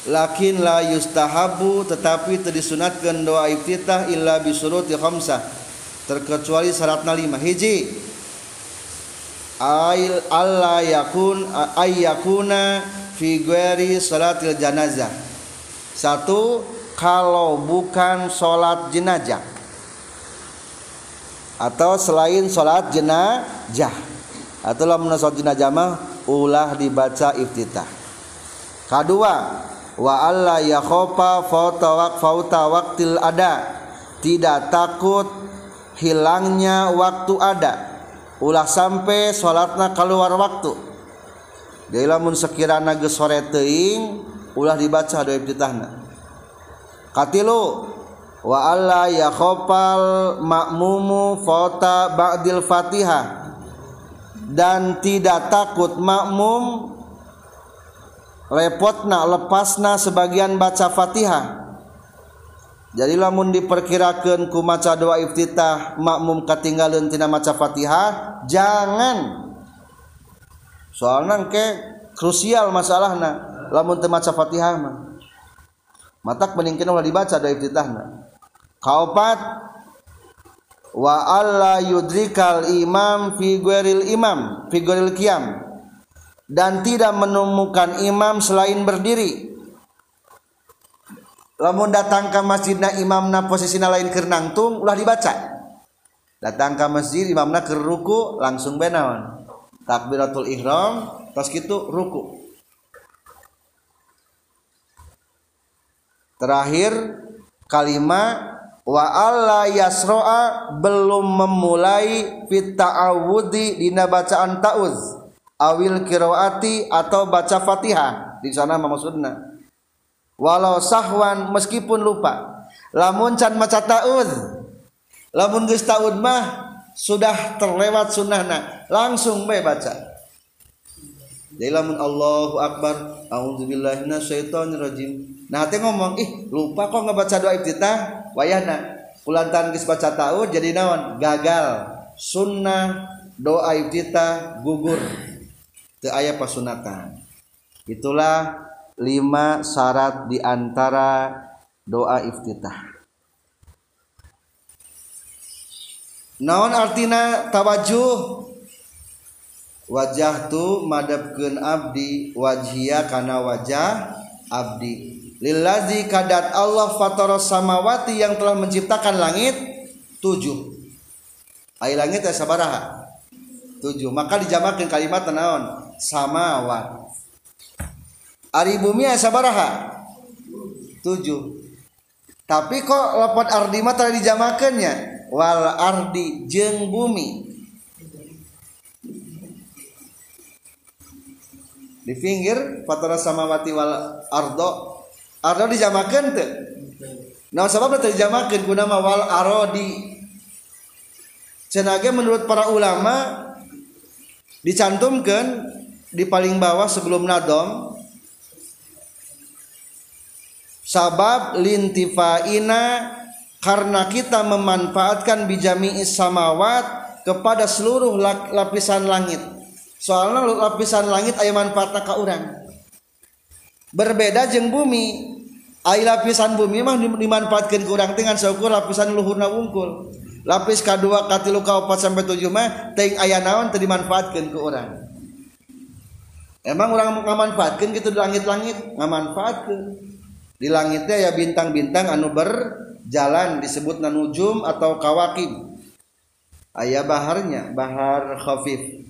Lakin la yustahabu tetapi terdisunatkan doa iftitah illa bisuruti khamsah. Terkecuali syaratna lima. Hiji. Ail alla yakun ayyakuna fi ghairi salatil janazah. Satu kalau bukan sholat jenazah. Atau selain sholat jenazah. Atau lamun sholat jenazah mah ulah dibaca iftitah. Kedua wa alla yakhofa fauta fauta waktil ada. Tidak takut hilangnya waktu ada. Ulah sampai sholatna keluar waktu jadi lamun sekirana geus sore teuing ulah dibaca doa iftitahna katilu wa alla yakhafal makmumu fata ba'dil fatihah. Dan tidak takut makmum lepotna lepasna sebagian baca fatihah. Jadi lamun diperkirakan ku maca doa iftitah makmum ketinggalan tina maca fatihah jangan soalnya ke krusial masalahnya. Lamun teu maca Fatihah mah. Matak meningkin ulah dibaca doa iftitahna kaopat wa alla yudrikal imam fi imam fi qiyam. Dan tidak menemukan imam selain berdiri. Lamun datang ke masjidna imamna posisina lain keur nangtung ulah dibaca. Datang ke masjid imamna keur ruku langsung benawan takbiratul ihram pas gitu ruku. Terakhir kalimat wa alla yasro'a belum memulai fit ta'awudi dina bacaan ta'uz. Awil kiroati atau baca fatihah di sana maksudna walau sahwan meskipun lupa. Lamun can maca ta'uz. Lamun geus ta'ud mah sudah terlewat sunnahna langsung bae baca. Jadi lamun Allahu Akbar A'udzubillahi minasyaitonirrajim. Nah hati ngomong ih lupa kok ngebaca doa iftitah wayahna. Kulantan geus baca tahu jadi naon? Gagal. Sunnah doa iftitah gugur. Teu aya pasunatan itulah lima syarat di antara doa iftitah naon artina tawajuh wajah tu madhabkeun abdi wajhia kana wajah abdi. Lillazi kadat Allah fataros samawati yang telah menciptakan langit tujuh. Ai langit ya sabaraha? Tujuh. Maka dijamakan kalimat naon? Samawat. Ari bumi ya sabaraha? Tujuh. Tapi kok lepot ardi mah dijamakannya wal ardi jeng bumi di pinggir fatara samawati wal ardo ardo dijamakan tuh nah sebab itu dijamakan kuna wal arodi? Cenage menurut para ulama dicantumkan di paling bawah sebelum nadom sabab lintifaina karena kita memanfaatkan bijami samawat kepada seluruh lapisan langit soalnya lapisan langit ayat manfaatnya ke orang berbeda jeng bumi. Ayat lapisan bumi mah dimanfaatkan kurang dengan seukur lapisan luhurna wungkul. Lapis kedua katilu opat sampai tujuh mah ting ayat naon dimanfaatkan ke orang emang orang ngamanfaatkan gitu di langit-langit? Ngamanfaatkan di langitnya ya bintang-bintang anu ber jalan disebut nanujum atau kawakib ayah baharnya bahar khafif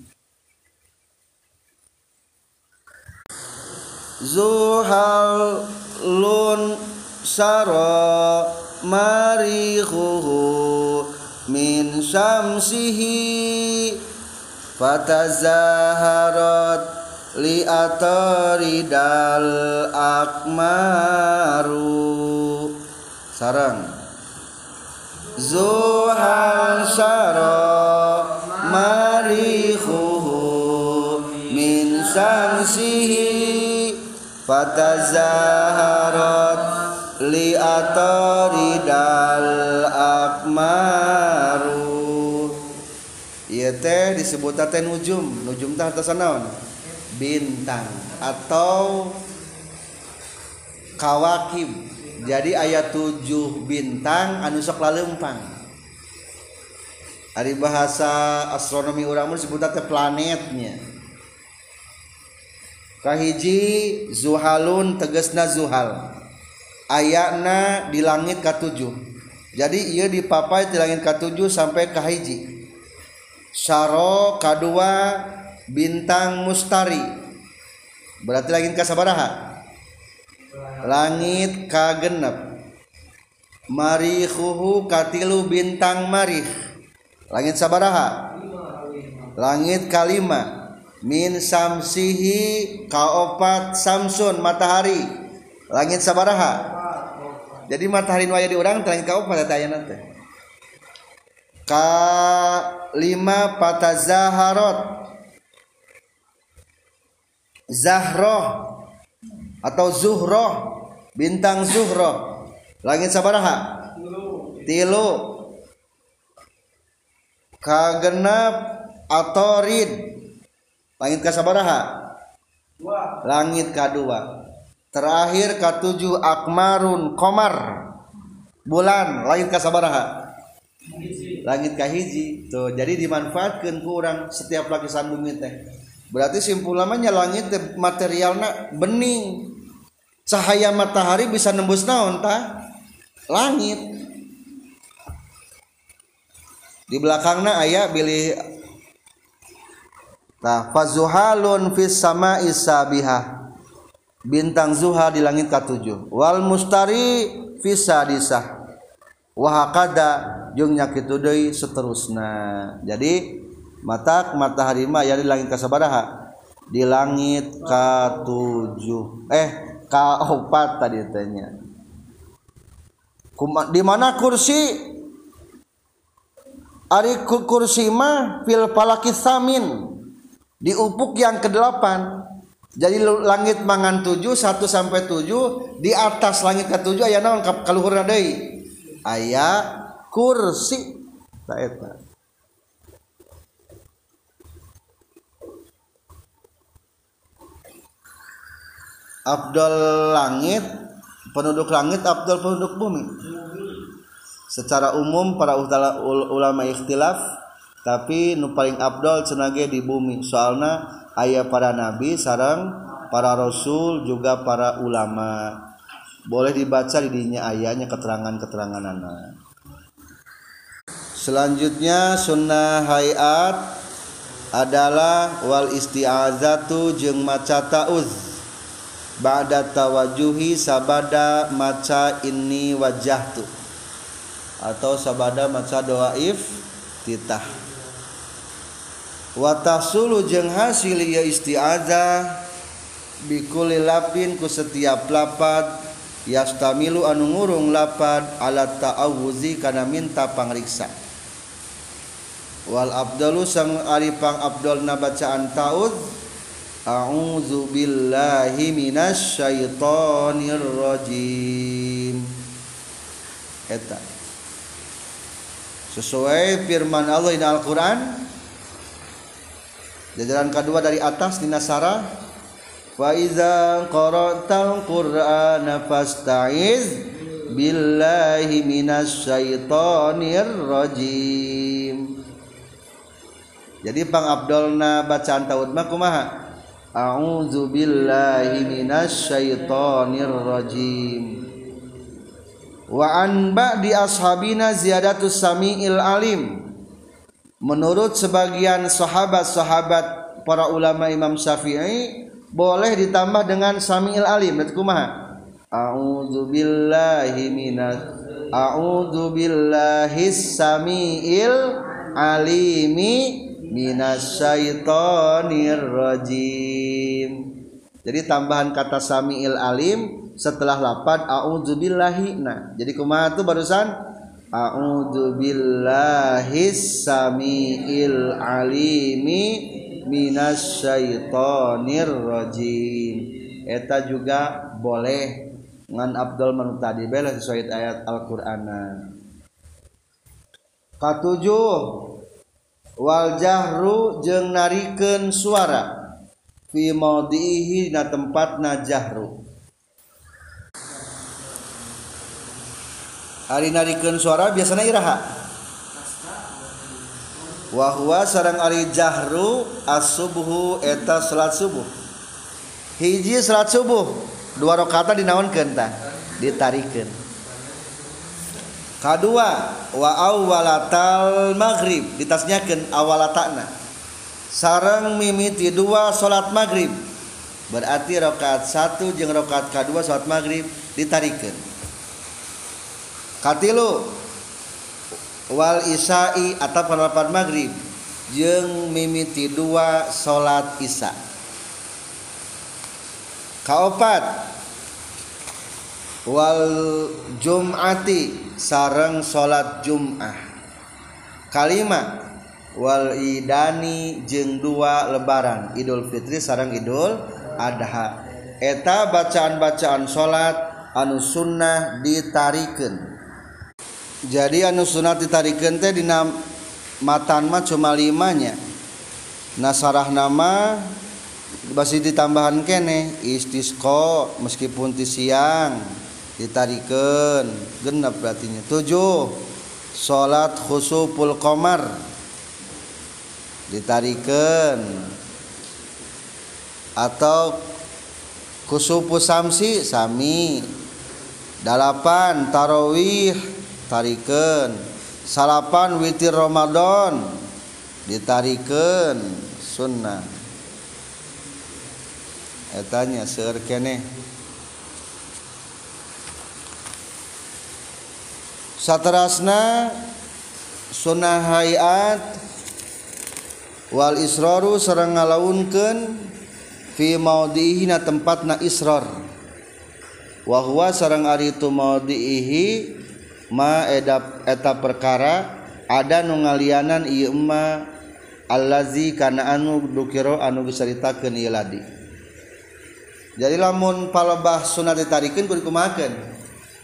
zuhal lun sara marihuhu min syamsihi fatazaharat li ataridal akmaru. Sarang. Zuhal syara marihuhu min sansihi fatazaharat li ataridal akmaru. Ieu teh disebut teh nujum. Nujum teh atas naon? Bintang atau kawakib. Jadi ayat tujuh bintang anu sok lalempang hari bahasa astronomi orang disebut teh planetnya kahiji zuhalun tegesna zuhal. Ayana di langit katujuh. Jadi ia dipapai di langit katujuh sampai kahiji. Syaro kadua bintang mustari. Berarti langit kasabaraha? Langit kagenep. Marihuhu katilu bintang marih. Langit sabaraha? Langit kalima. Min samsihi kaopat samsun matahari. Langit sabaraha. Jadi matahari waya di orang langit kaopat eta aya teh ka lima patazaharot zahroh atau zuhroh bintang zuhroh. Langit sabaraha. Tilu. Kagenap atorid langit kasabaraha? Langit kedua terakhir katujuh akmarun komar bulan langit kasabaraha? Langit kahiji. Tuh jadi dimanfaatkan kurang setiap lapisan bumi teh. Berarti simpulannya langit materialnya bening. Cahaya matahari bisa nembus naon tah? Langit. Di belakangnya ayat pilih Nah, fazuhalun fis sama isabiha. Bintang zuha di langit ketujuh. Wal mustari fisa disah. Wahakada jung nyakitu deui seterusna. Jadi mata matahari mah ya di langit kasabaraha di langit K7 eh K4 tadi tanya di mana kursi ari kursi mah fil palaki samin di upuk yang ke-8 jadi langit mangan 7 1 sampai 7 di atas langit ke-7 aya naon kaluhurna deui? Aya kursi. Ta eta. Abdul langit penduduk langit Abdul penduduk bumi. Secara umum para ulama ikhtilaf tapi nu paling Abdul cenage di bumi. Soalnya ayah para nabi sarang para rasul juga para ulama. Boleh dibaca di dinya ayahnya keterangan-keterangan anak selanjutnya sunnah hayat adalah wal isti'azatu jeung maca ta'uz ba'da tawajuhi sabada maca ini wajah tu atau sabada maca doaif titah watasulu jeng hasil ya isti'adzah bikuli lapin ku setiap lapad yastamilu anu ngurung lapad ala ta'awuzi kana minta pangriksa wal abdalu sang aripang abdul na bacaan ta'udz A'udzu billahi minasyaitonir rajim. Eta. Sesuai firman Allah di Al-Qur'an Jajaran kedua dari atas di Nasara Wa iza qara'tal Qur'ana fasta'iz billahi minasyaitonir rajim. Jadi Pang Abdulna bacaan taud mah kumaha? A'udzu billahi minasyaitonir rajim. Wa an ba'di ashabina ziyadatus samiil alim. Menurut sebagian sahabat-sahabat para ulama Imam Syafi'i boleh ditambah dengan samiil alim. Berarti kumaha? A'udzu billahi minas A'udzu billahi samiil alimi minasyaitonir rajim jadi tambahan kata samiil alim setelah lapad a'udzubillahi nah jadi kumaha tuh barusan A'udzu billahi samiil alimi minas syaitonir rajim. Eta juga boleh ngan Abdul manu tadi bela sesuai ayat Al-Qur'anan. Katujuh wal jahru jeung narikeun suara fi maudihi na tempat najahru. Ari narikeun suara biasanya iraha. Wahwa sarang ari jahru as-subhu eta salat subuh. Hiji salat subuh dua rakaat dinaonkeun tah ditarikeun. Kedua wa awwalatal maghrib ditasnyakeun awalatana sarang mimiti dua salat maghrib berarti rakaat satu jeung rakaat kedua salat maghrib ditarikeun katilu wal isai atau penerapan maghrib. Jeng mimiti dua salat isya. Kaopat. Wal jum'ati sareng salat jum'ah. Kalima. Wal idani jeng dua lebaran idul fitri sareng idul adha. Eta bacaan-bacaan salat anu sunnah ditarikeun jadi anu sunat ditarikan teh dina matan mah cuma limanya. Nasarah nama masih ditambahan kene istisqo meskipun ti siang ditarikan genap berarti tujuh salat khusuful qamar ditarikan atau khusufu samsi sami. Dalapan tarawih tarikan salapan witir Ramadan ditarikan sunnah. Etanya sekeneh satterasna sunnah Hayat Wal Isroru serre ngalaunken fi maudihina tempat na Isror. Wahwa sarang ari itu maudihi maedap eta perkara ada nungalianan Ima allazi karena anu dukiro anu diceritakan ladi. Jadi lamun palebah sunat ditarikan kudu kumakan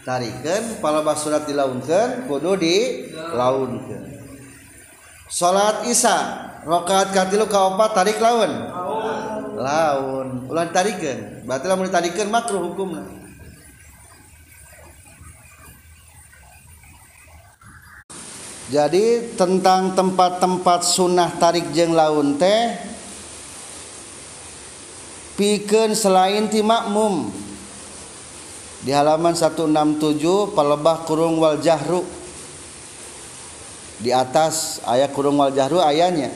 tarikan palebah sunat dilaunkan kudu dilaunkan salat isya rakaat katilu kaopat tarik laun? Laun. Ulah tarikan berarti lamun ditarikan makruh hukumna. Jadi tentang tempat-tempat sunnah tarik jeng laun teh piken selain ti makmum. Di halaman 167 palebah kurung wal jahru. Di atas ayat kurung wal jahru ayatnya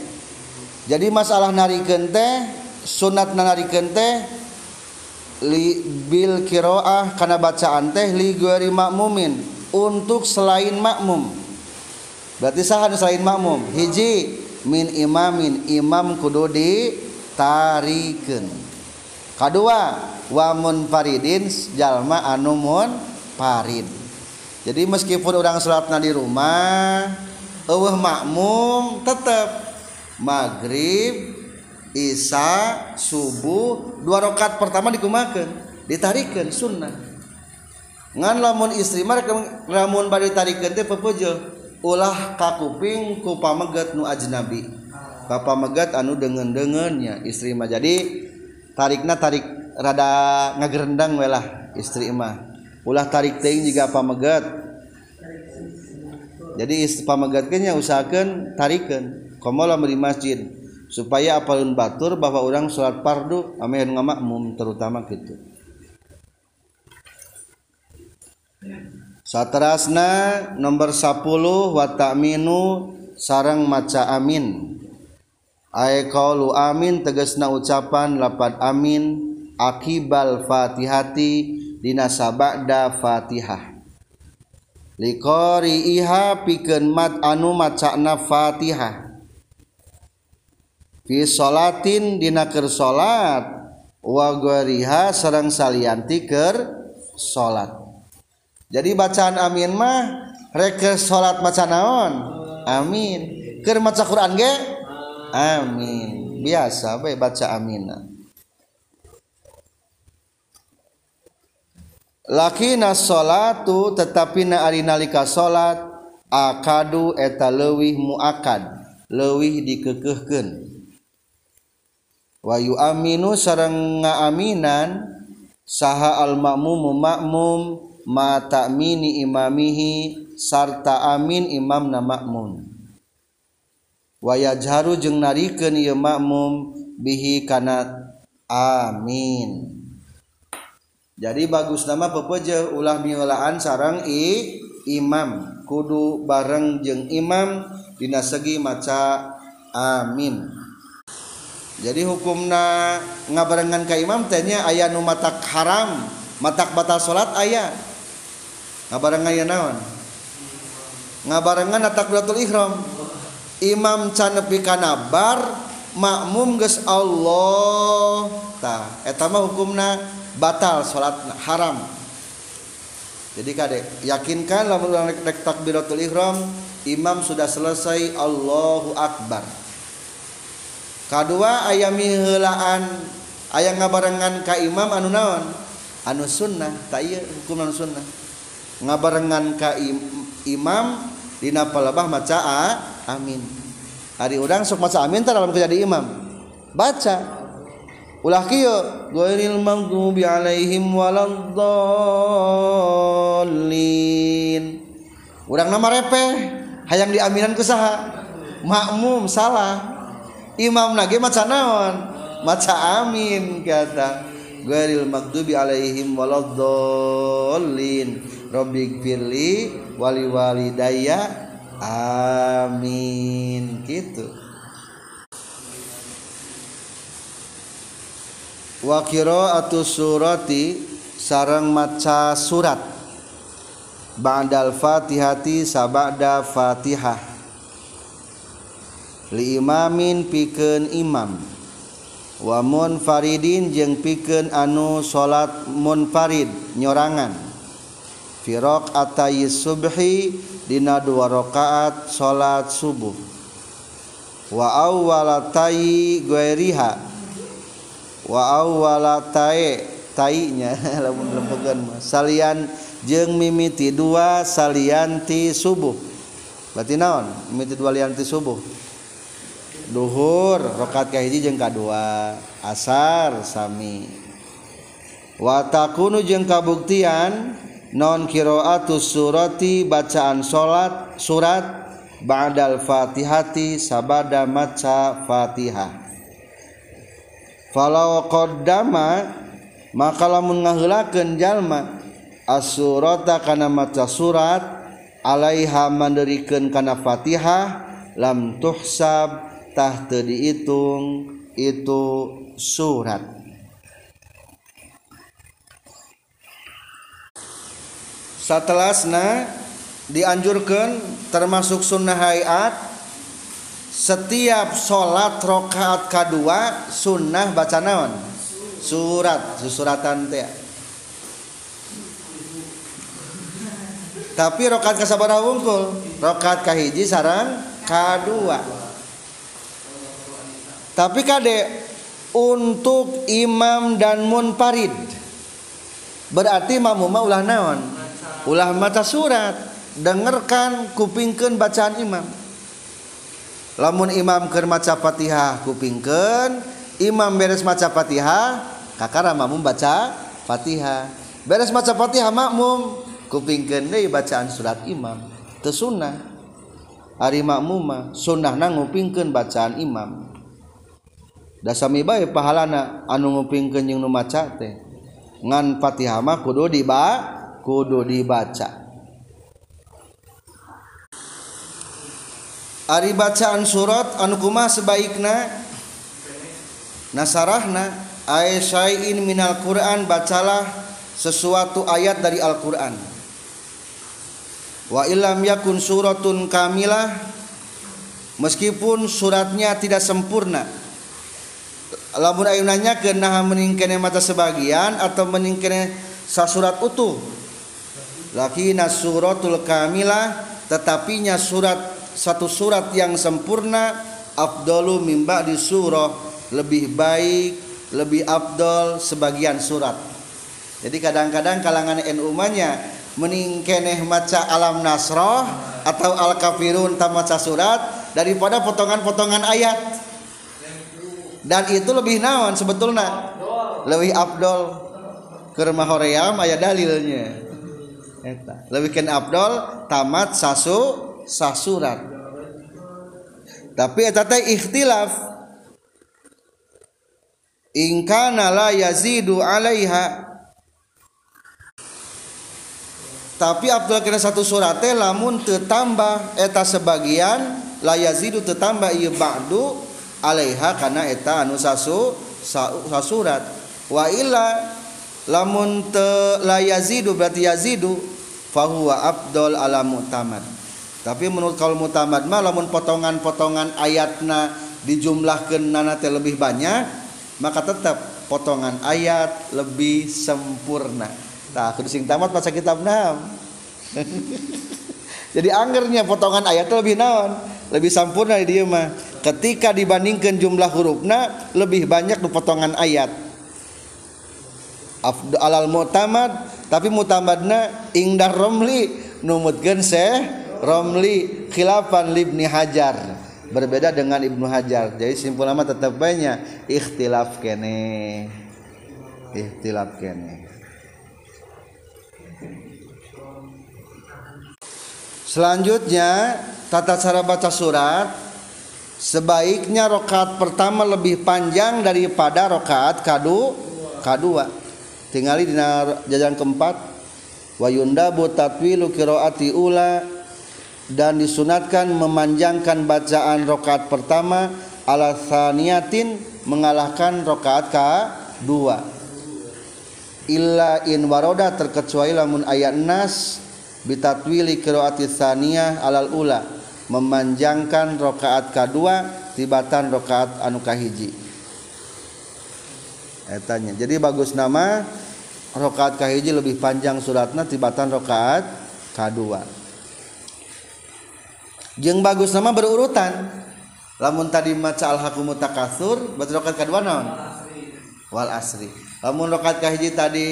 jadi masalah narikeun teh sunat narikeun teh li bil kiroah karena bacaan teh li makmumin. Untuk selain makmum berarti sah selain makmum. Hiji min imamin imam kudu tariken kedua wamun faridin jalma anu mun farid jadi meskipun orang salatna di rumah eueuh makmum tetap maghrib isya subuh dua rakaat pertama dikumakeun ditarikeun sunnah. Ngan lamun istri mah lamun bari tarikeun teh pepeujeuh ulah kakuping ku pamegat nu ajnabi. Ah. Bapak megat anu dengan dengannya istri mah. Jadi tarikna tarik rada ngagerendang welah istri mah. Ulah tarik teuing juga pamegat. Jadi istri pamegatnya usahakan tarikan komola di masjid supaya apalun batur bahwa orang sholat pardu amin ngamakmum terutama gitu ya. Satrasna nomor 10 wa ta'minu sarang maca amin. Ay qaulu amin tegasna ucapan lapat amin. Akibal fatihati dina sabada fatihah. Liqori iha pikeun mat anu macana fatihah. Fi salatin dina keur salat wa sareng salianti keur salat jadi bacaan amin mah reke salat maca naon? Amin. Keur maca Quran ge? Amin. Biasa bae baca amina lakina salatu tetapi na ari nalika salat akadu eta leuwih muakad leuwih dikekehkeun. Wa yu'aminu sareng ngaaminan saha al makmum makmum mata mini imamihi sarta amin imam na makmun. Wayajharu jeung narikeun ieu makmum bihi kana amin. Jadi bagus nama pepeje ulah miulaan sarang i imam. Kudu bareng jeung imam dina segi maca amin. Jadi hukumna ngabarengan ka imam tehnya aya nu matak haram matak batal salat ayah ngabarengan ya naon? Ngabarengan takbiratul ihram. Imam can nepi kana makmum geus Allah. Tah eta mah hukumna batal salat haram. Jadi kade yakinkan lamun urang rek takbiratul ihram imam sudah selesai Allahu akbar. Kadua aya miheulaan aya ngabarengan ka imam anu naon? Anu sunnah tak ieu hukum anu sunnah ngabarengan ka imam dina palabah maca a, amin. Hari urang sok maca amin tar dalam jadi imam. Baca. Ulah kieu ghairil maghdubi alaihim waladdallin. Urang nama repeh hayang diaminan ku saha. Makmum salah. Imam nage maca naon? Maca amin kata. Ghairil maghdubi alaihim waladdallin. Rabbi firli wali walidayya amin. Gitu. Wakiro atau surati sarang maca surat. Ba'dal fatihati sabada fatihah. Li imamin pikeun imam. Wa munfaridin jeung pikeun anu salat munfarid nyorangan firok atayi subhi dina dua rakaat salat subuh. Wa awwalatai gueriha wa awwalatai tainya (laughs) lamun lempegan salian jeung mimiti dua salianti subuh. Berarti naon? Mimiti dua lianti subuh? Duhur rokat kahiji jeung kadua asar sami. Wa takunu jeung kabuktian non kiroatus surati bacaan salat surat ba'dal fatihati sabada maca fatihah. Falau qaddama maka lamun ngaheulakeun jalma asurata kana maca surat alaiha manderikeun kana fatihah lam tuhsab tah teu diitung itu surat satelasna dianjurkan termasuk sunnah hayat setiap sholat rokaat kedua sunnah baca naon? Surat susuratan teh. Tapi rokaat kasabara wungkul rokaat kahiji sarang kedua. Tapi kade untuk imam dan munfarid berarti mamuma ulah naon ulah mata surat. Dengarkan kupingkan bacaan imam. Lamun imam ke maca fatihah kupingkan. Imam beres maca fatihah kakara makmum baca fatihah. Beres maca fatihah makmum kupingkan deh bacaan surat imam. Tesunah hari makmuma sunnah na ngupingkan bacaan imam. Dasami bae pahalana anu ngupingkan yang nu maca teh. Ngan fatihah mah kudu diba kudu dibaca. Ari bacaan surat anu kumah sebaikna? Nasarahna ayyain minal Quran bacalah sesuatu ayat dari Al-Quran. Wa ilam yakun suratun kamilah meskipun suratnya tidak sempurna. Lamun ayunanya kena meningkene mata sebagian atau meningkene sasurat utuh lakina suratul kamilah tetapinya surat satu surat yang sempurna afdalu mimba di surah. Lebih baik lebih afdol sebagian surat. Jadi kadang-kadang kalangan NU-nya meningkeneh maca alam nasroh atau al kafirun tamaca surat daripada potongan-potongan ayat. Dan itu lebih naon sebetulnya? Lebih abdol ke rumah hoream ayat dalilnya Eta. lebih ken abdol tamat sasu sasurat. Tapi eta teh ikhtilaf. Ingkana la yazidu alaiha. Tapi Abdul kena satu surat teh lamun tetambah eta sebagian layazidu tetambah iya ba'du alaiha karena eta anu sasu sasurat. Wa illa lamun te layazidu berarti yazidu fahuwa abdul ala mutamad tapi menurut kalau mutamad mah lamun potongan-potongan ayatna dijumlahkeun nana teh lebih banyak maka tetap potongan ayat lebih sempurna Nah, kudu sing tamat baca kitab naon. (laughs) Jadi anggernya potongan ayat lebih naon, lebih sempurna di dia mah. Ketika dibandingkan jumlah hurufna lebih banyak di potongan ayat. Alal mutamad tapi mutamadna ingdar romli. Numutkeun seh romli khilafan libni hajar. Berbeda dengan ibnu hajar. Jadi simpul nama tetap banyak ikhtilaf kene. Ikhtilaf kene. Selanjutnya tata cara baca surat sebaiknya rokaat pertama lebih panjang daripada rokaat kadu kedua. Tinggali di jajan keempat. Wayunda butatwilu kiroati ula. Dan disunatkan memanjangkan bacaan rokaat pertama. Ala thaniyatin mengalahkan rokaat kedua. Illa in waroda terkecuali lamun ayat nas. Bitatwili qiraati tsaniyah alal ula. Memanjangkan rakaat kedua tibatan rakaat anu kahiji etanya jadi bagus nama? Rakaat kahiji lebih panjang suratna tibatan rakaat kedua jeung bagus nama berurutan. Lamun tadi maca al hakum takatsur berarti rakaat kedua naon? Wal asri. Lamun rakaat kahiji tadi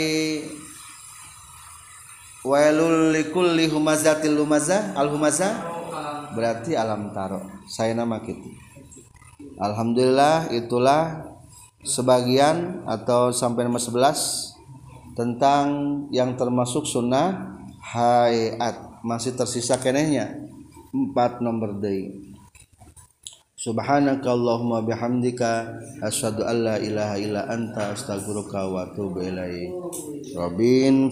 wailul likulli humazatil lumazah. Al berarti alam taro. Saya nama gitu Alhamdulillah itulah sebagian atau sampai nomor 11 tentang yang termasuk sunnah hayat. Masih tersisa kenehnya. Empat nomor day. Subhanaka Allahumma bihamdika asyhadu an la ilaha illa anta astaghfiruka wa atubu ilaik. Robin